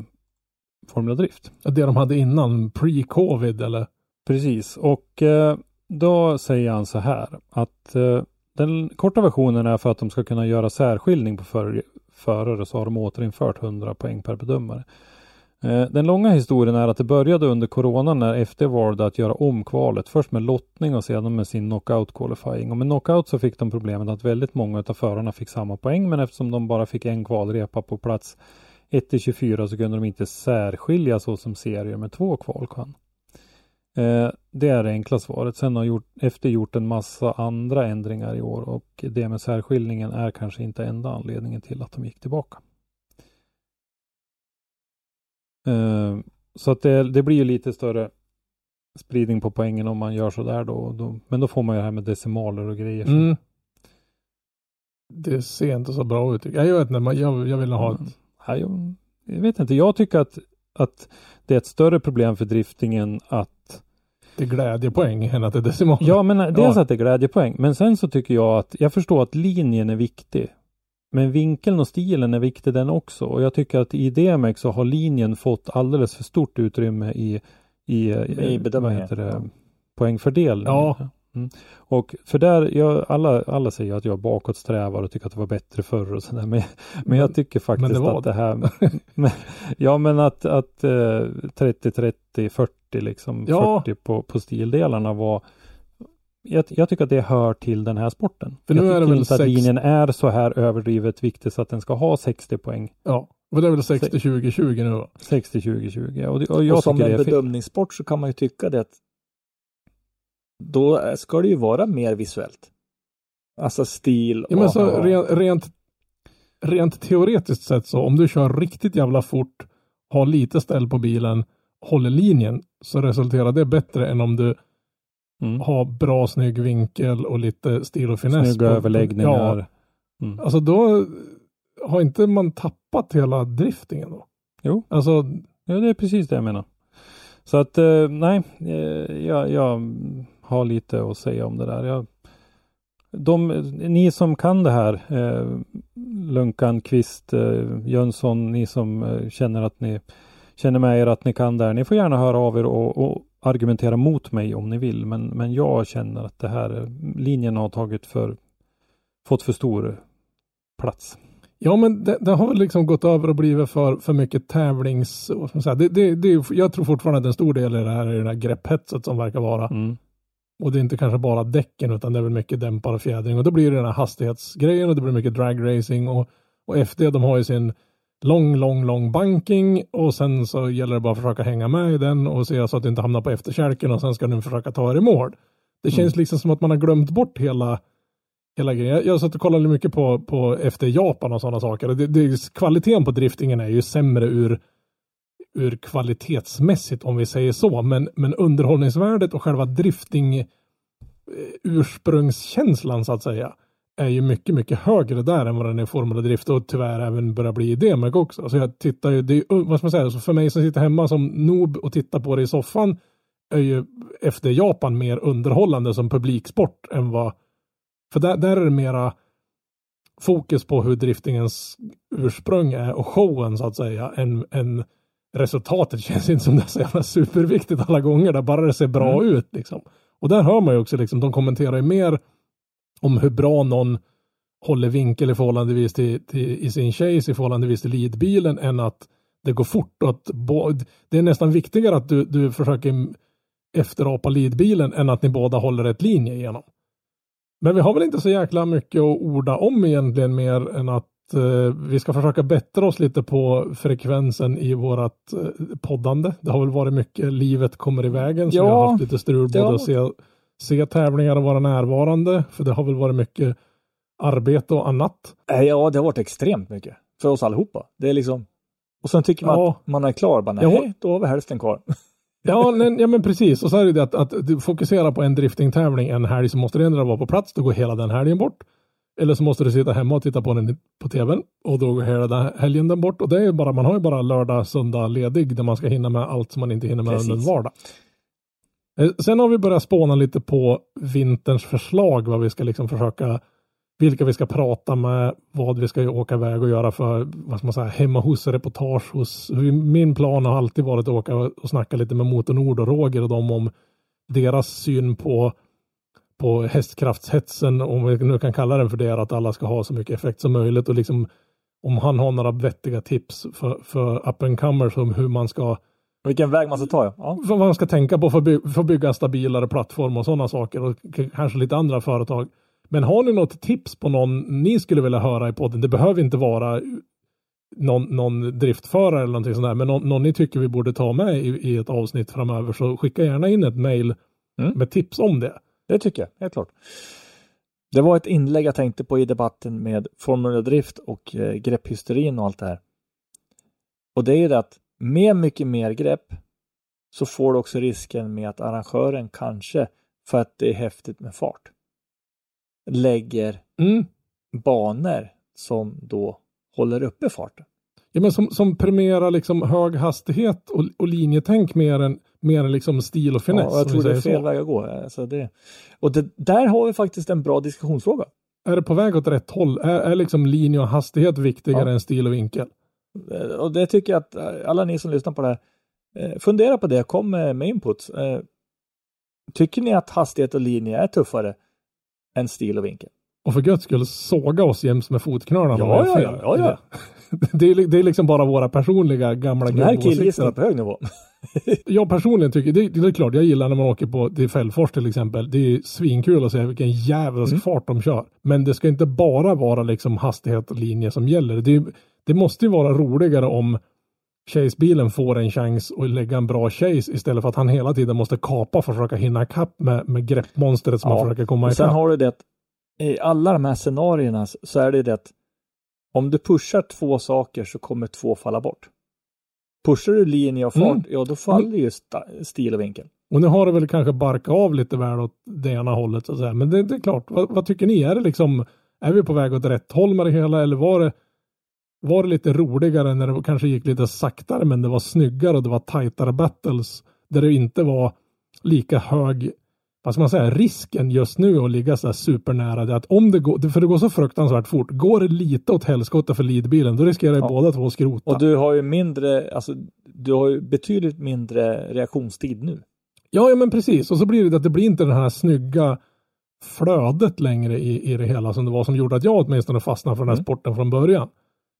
[SPEAKER 5] Formula Drift.
[SPEAKER 4] Ja, Det de hade innan, pre-covid eller?
[SPEAKER 5] Precis, och eh, då säger han så här att eh, den korta versionen är för att de ska kunna göra särskiljning på för, förare så har de återinfört 100 poäng per bedömare. Eh, den långa historien är att det började under corona när FD valde att göra om kvalet. Först med lottning och sedan med sin knockout qualifying. Och med knockout så fick de problemet att väldigt många av förarna fick samma poäng men eftersom de bara fick en kvalrepa på plats 1 till 24 så kunde de inte särskilja så som serier med två kval kan. Eh, det är det enkla svaret. Sen har gjort, gjort en massa andra ändringar i år och det med särskiljningen är kanske inte enda anledningen till att de gick tillbaka. Eh, så att det, det blir ju lite större spridning på poängen om man gör så där då, då. Men då får man ju det här med decimaler och grejer.
[SPEAKER 4] Mm. Det ser inte så bra ut. Jag vet inte, jag, jag vill ha ett...
[SPEAKER 5] Ja, jag, jag vet inte, jag tycker att, att det är ett större problem för driftingen att
[SPEAKER 4] Det är glädjepoäng än att det är decimaler.
[SPEAKER 5] Ja, men dels
[SPEAKER 4] Ja.
[SPEAKER 5] att det är glädjepoäng. Men sen så tycker jag att jag förstår att linjen är viktig. Men vinkeln och stilen är viktig den också. Och jag tycker att i DMX så har linjen fått alldeles för stort utrymme i, i,
[SPEAKER 3] I bedömningen.
[SPEAKER 5] vad heter det, poängfördelningen.
[SPEAKER 4] Ja.
[SPEAKER 5] Mm. Och för där, jag, alla, alla säger att jag bakåtsträvar och tycker att det var bättre förr och sådär. Men, men jag tycker faktiskt
[SPEAKER 4] Men det var
[SPEAKER 5] att det här men, Ja men att, att eh, 30, 30, 40 liksom
[SPEAKER 4] Ja.
[SPEAKER 5] 40 på, på stildelarna var jag, jag tycker att det hör till den här sporten.
[SPEAKER 4] För nu
[SPEAKER 5] jag
[SPEAKER 4] är det
[SPEAKER 5] tycker
[SPEAKER 4] väl
[SPEAKER 5] inte att
[SPEAKER 4] sex-
[SPEAKER 5] linjen är så här överdrivet viktig så att den ska ha 60 poäng.
[SPEAKER 4] Ja, och det är väl 60-20-20 nu va?
[SPEAKER 5] 60, 20, 20. Och, det, och jag
[SPEAKER 3] och som
[SPEAKER 5] tycker det
[SPEAKER 3] en bedömningssport så kan man ju tycka det att då ska det ju vara mer visuellt. Alltså stil
[SPEAKER 4] Ja, men så
[SPEAKER 3] och...
[SPEAKER 4] rent, rent, rent teoretiskt sett så, om du kör riktigt jävla fort, har lite ställ på bilen, håller linjen, så resulterar det bättre än om du
[SPEAKER 5] Mm.
[SPEAKER 4] har bra snygg vinkel och lite stil och finess.
[SPEAKER 5] Snygga
[SPEAKER 4] på-
[SPEAKER 5] överläggningar.
[SPEAKER 4] Ja,
[SPEAKER 5] Mm.
[SPEAKER 4] alltså då har inte man tappat hela driftingen då?
[SPEAKER 5] Jo.
[SPEAKER 4] Alltså,
[SPEAKER 5] Ja, det är precis det jag menar. Så att eh, nej, eh, jag, jag har lite att säga om det där. Jag, de, ni som kan det här, eh, Lunkan, Kvist, eh, Jönsson, ni som eh, känner att ni känner med er att ni kan det här. Ni får gärna höra av er och, och argumentera mot mig om ni vill. Men, men jag känner att det här linjen har tagit för, fått för stor plats.
[SPEAKER 4] ja men det, det har väl liksom gått över och blivit för, för mycket tävlings... Säga? Det, det, det, jag tror fortfarande att en stor del i det här är det här grepphetset som verkar vara.
[SPEAKER 5] Mm.
[SPEAKER 4] Och det är inte kanske bara däcken utan det är väl mycket dämpare och fjädring. Och då blir det den här hastighetsgrejen och det blir mycket dragracing. Och, och FD de har ju sin lång, lång, lång banking och sen så gäller det bara att försöka hänga med i den och se så att du inte hamnar på efterkälken och sen ska du försöka ta er i mål. Det känns liksom som att man har glömt bort hela Hela grejen. Jag, jag satt och kollade mycket på, på efter Japan och sådana saker. Det, det, kvaliteten på driftingen är ju sämre ur, ur kvalitetsmässigt om vi säger så. Men, men underhållningsvärdet och själva drifting eh, ursprungskänslan så att säga är ju mycket, mycket högre där än vad den är i Formula Drift och tyvärr även börjar bli i DMEC också. Så jag tittar ju, det är, ju, vad ska man säga, så för mig som sitter hemma som noob och tittar på det i soffan är ju efter Japan mer underhållande som publiksport än vad, för där, där är det mera fokus på hur driftingens ursprung är och showen så att säga än, än resultatet känns inte som det är så jävla superviktigt alla gånger där bara det ser bra ut liksom. Och där hör man ju också liksom, de kommenterar ju mer om hur bra någon håller vinkel i förhållandevis till, till i sin chase i förhållandevis till leadbilen än att det går fort och att det är nästan viktigare att du, du försöker efterapa leadbilen än att ni båda håller ett linje igenom. Men vi har väl inte så jäkla mycket att orda om egentligen mer än att eh, vi ska försöka bättra oss lite på frekvensen i vårat eh, poddande. Det har väl varit mycket livet kommer i vägen så ja, vi har haft lite strul både ja. att se, se tävlingar och vara närvarande. För det har väl varit mycket arbete och annat.
[SPEAKER 3] Ja, det har varit extremt mycket för oss allihopa. Det är liksom och sen tycker man ja. att man är klar. Bara, nej, ja. då har vi hälften kvar.
[SPEAKER 4] Ja, men, ja, men precis. Och så är det att, att du fokuserar på en driftingtävling en helg så måste det ändå vara på plats. Då går hela den helgen bort. Eller så måste du sitta hemma och titta på den på tvn och då går hela den helgen den bort. Och det är bara, man har ju bara lördag, söndag ledig där man ska hinna med allt som man inte hinner med precis. under vardag. Eh, sen har vi börjat spåna lite på vinterns förslag vad vi ska liksom försöka vilka vi ska prata med, vad vi ska åka iväg och göra för vad ska man säga, hemma hos reportage hos. Min plan har alltid varit att åka och snacka lite med Motor Nord och Roger och dem om deras syn på på hästkraftshetsen, om vi nu kan kalla den för det, att alla ska ha så mycket effekt som möjligt och liksom om han har några vettiga tips för, för up and comers om hur man ska
[SPEAKER 3] vilken väg man ska ta ja. ja.
[SPEAKER 4] Vad man ska tänka på för, by för att bygga stabilare plattform och sådana saker och kanske lite andra företag. Men har ni något tips på någon ni skulle vilja höra i podden? Det behöver inte vara någon, någon driftförare eller någonting sånt där, men någon, någon ni tycker vi borde ta med i, i ett avsnitt framöver så skicka gärna in ett mail mm. med tips om det.
[SPEAKER 3] Det tycker jag, helt klart. Det var ett inlägg jag tänkte på i debatten med Formula Drift och eh, grepphysterin och allt det här. Och det är ju det att med mycket mer grepp så får du också risken med att arrangören kanske, för att det är häftigt med fart, lägger mm. banor som då håller uppe farten.
[SPEAKER 4] Ja, men som, som premierar liksom hög hastighet och, och linjetänk mer än, mer än liksom stil och finess.
[SPEAKER 3] Ja, jag tror det är fel så. väg att gå. Alltså det, och det, där har vi faktiskt en bra diskussionsfråga.
[SPEAKER 4] Är det på väg åt rätt håll? Är, är liksom linje och hastighet viktigare ja. än stil och vinkel?
[SPEAKER 3] Och det tycker jag att alla ni som lyssnar på det här, eh, fundera på det, kom med, med input. Eh, tycker ni att hastighet och linje är tuffare än stil och vinkel?
[SPEAKER 4] Och för guds skull såga oss jäms med fotknölarna.
[SPEAKER 3] Ja, ja, ja, ja, ja.
[SPEAKER 4] det, är, det är liksom bara våra personliga gamla
[SPEAKER 3] gubbåsikter. Det här killgissar på hög nivå.
[SPEAKER 4] jag personligen tycker, det, det, är klart, jag gillar när man åker på till Fällfors till exempel. Det är svinkul att se vilken jävla mm. fart de kör. Men det ska inte bara vara liksom hastighet och linje som gäller. Det, det måste ju vara roligare om Chase-bilen får en chans att lägga en bra chase istället för att han hela tiden måste kapa för att försöka hinna kapp med, med greppmonstret som ja. han försöker komma ikapp.
[SPEAKER 3] Sen har du det i alla de här scenarierna så är det det att om du pushar två saker så kommer två falla bort. Pushar du linje och fart, mm. ja då faller mm. ju stil och vinkel.
[SPEAKER 4] Och nu har det väl kanske barkat av lite väl åt det ena hållet så att säga. Men det, det är klart, vad, vad, tycker ni? Är det liksom, är vi på väg åt rätt håll med det hela eller var det, var det lite roligare när det kanske gick lite saktare men det var snyggare och det var tajtare battles där det inte var lika hög vad ska man säga, risken just nu att ligga så här supernära det att om det går, för det går så fruktansvärt fort, går det lite åt helskotta för leadbilen då riskerar ju ja. båda två att skrota.
[SPEAKER 3] Och du har ju mindre, alltså du har ju betydligt mindre reaktionstid nu.
[SPEAKER 4] Ja, ja men precis och så blir det att det blir inte det här snygga flödet längre i, i det hela som det var som gjorde att jag åtminstone fastnade för den här mm. sporten från början.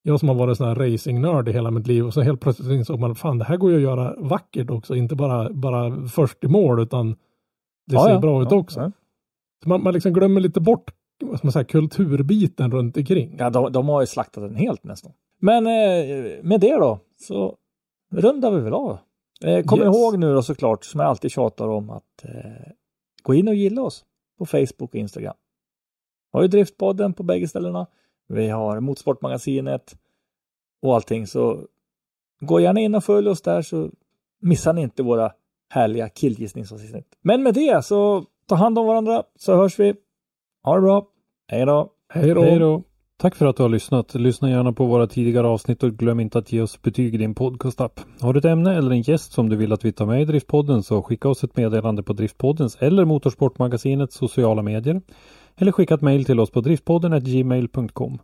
[SPEAKER 4] Jag som har varit sån här racingnörd i hela mitt liv och så helt plötsligt insåg man fan det här går ju att göra vackert också, inte bara, bara först i mål utan det ja, ser ja. bra ut också. Ja. Så man, man liksom glömmer lite bort vad man säga, kulturbiten runt omkring.
[SPEAKER 3] Ja, de, de har ju slaktat den helt nästan. Men eh, med det då så rundar vi väl av. Eh, kom yes. ihåg nu då såklart, som jag alltid tjatar om, att eh, gå in och gilla oss på Facebook och Instagram. Har ju Driftpodden på bägge ställena. Vi har Motorsportmagasinet och allting, så gå gärna in och följ oss där så missar ni inte våra härliga killgissningsavsnitt. Men med det så ta hand om varandra så hörs vi. Ha det bra. Hej då.
[SPEAKER 5] Hej då. Tack för att du har lyssnat. Lyssna gärna på våra tidigare avsnitt och glöm inte att ge oss betyg i din podcastapp. Har du ett ämne eller en gäst som du vill att vi tar med i Driftpodden så skicka oss ett meddelande på Driftpoddens eller Motorsportmagasinets sociala medier. Eller skicka ett mejl till oss på driftpodden gmail.com.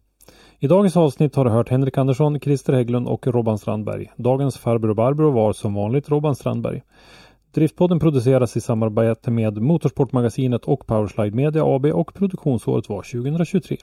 [SPEAKER 5] I dagens avsnitt har du hört Henrik Andersson, Christer Hägglund och Robban Strandberg. Dagens farbror Barbro var som vanligt Robban Strandberg. Driftpodden produceras i samarbete med Motorsportmagasinet och Powerslide Media AB och produktionsåret var 2023.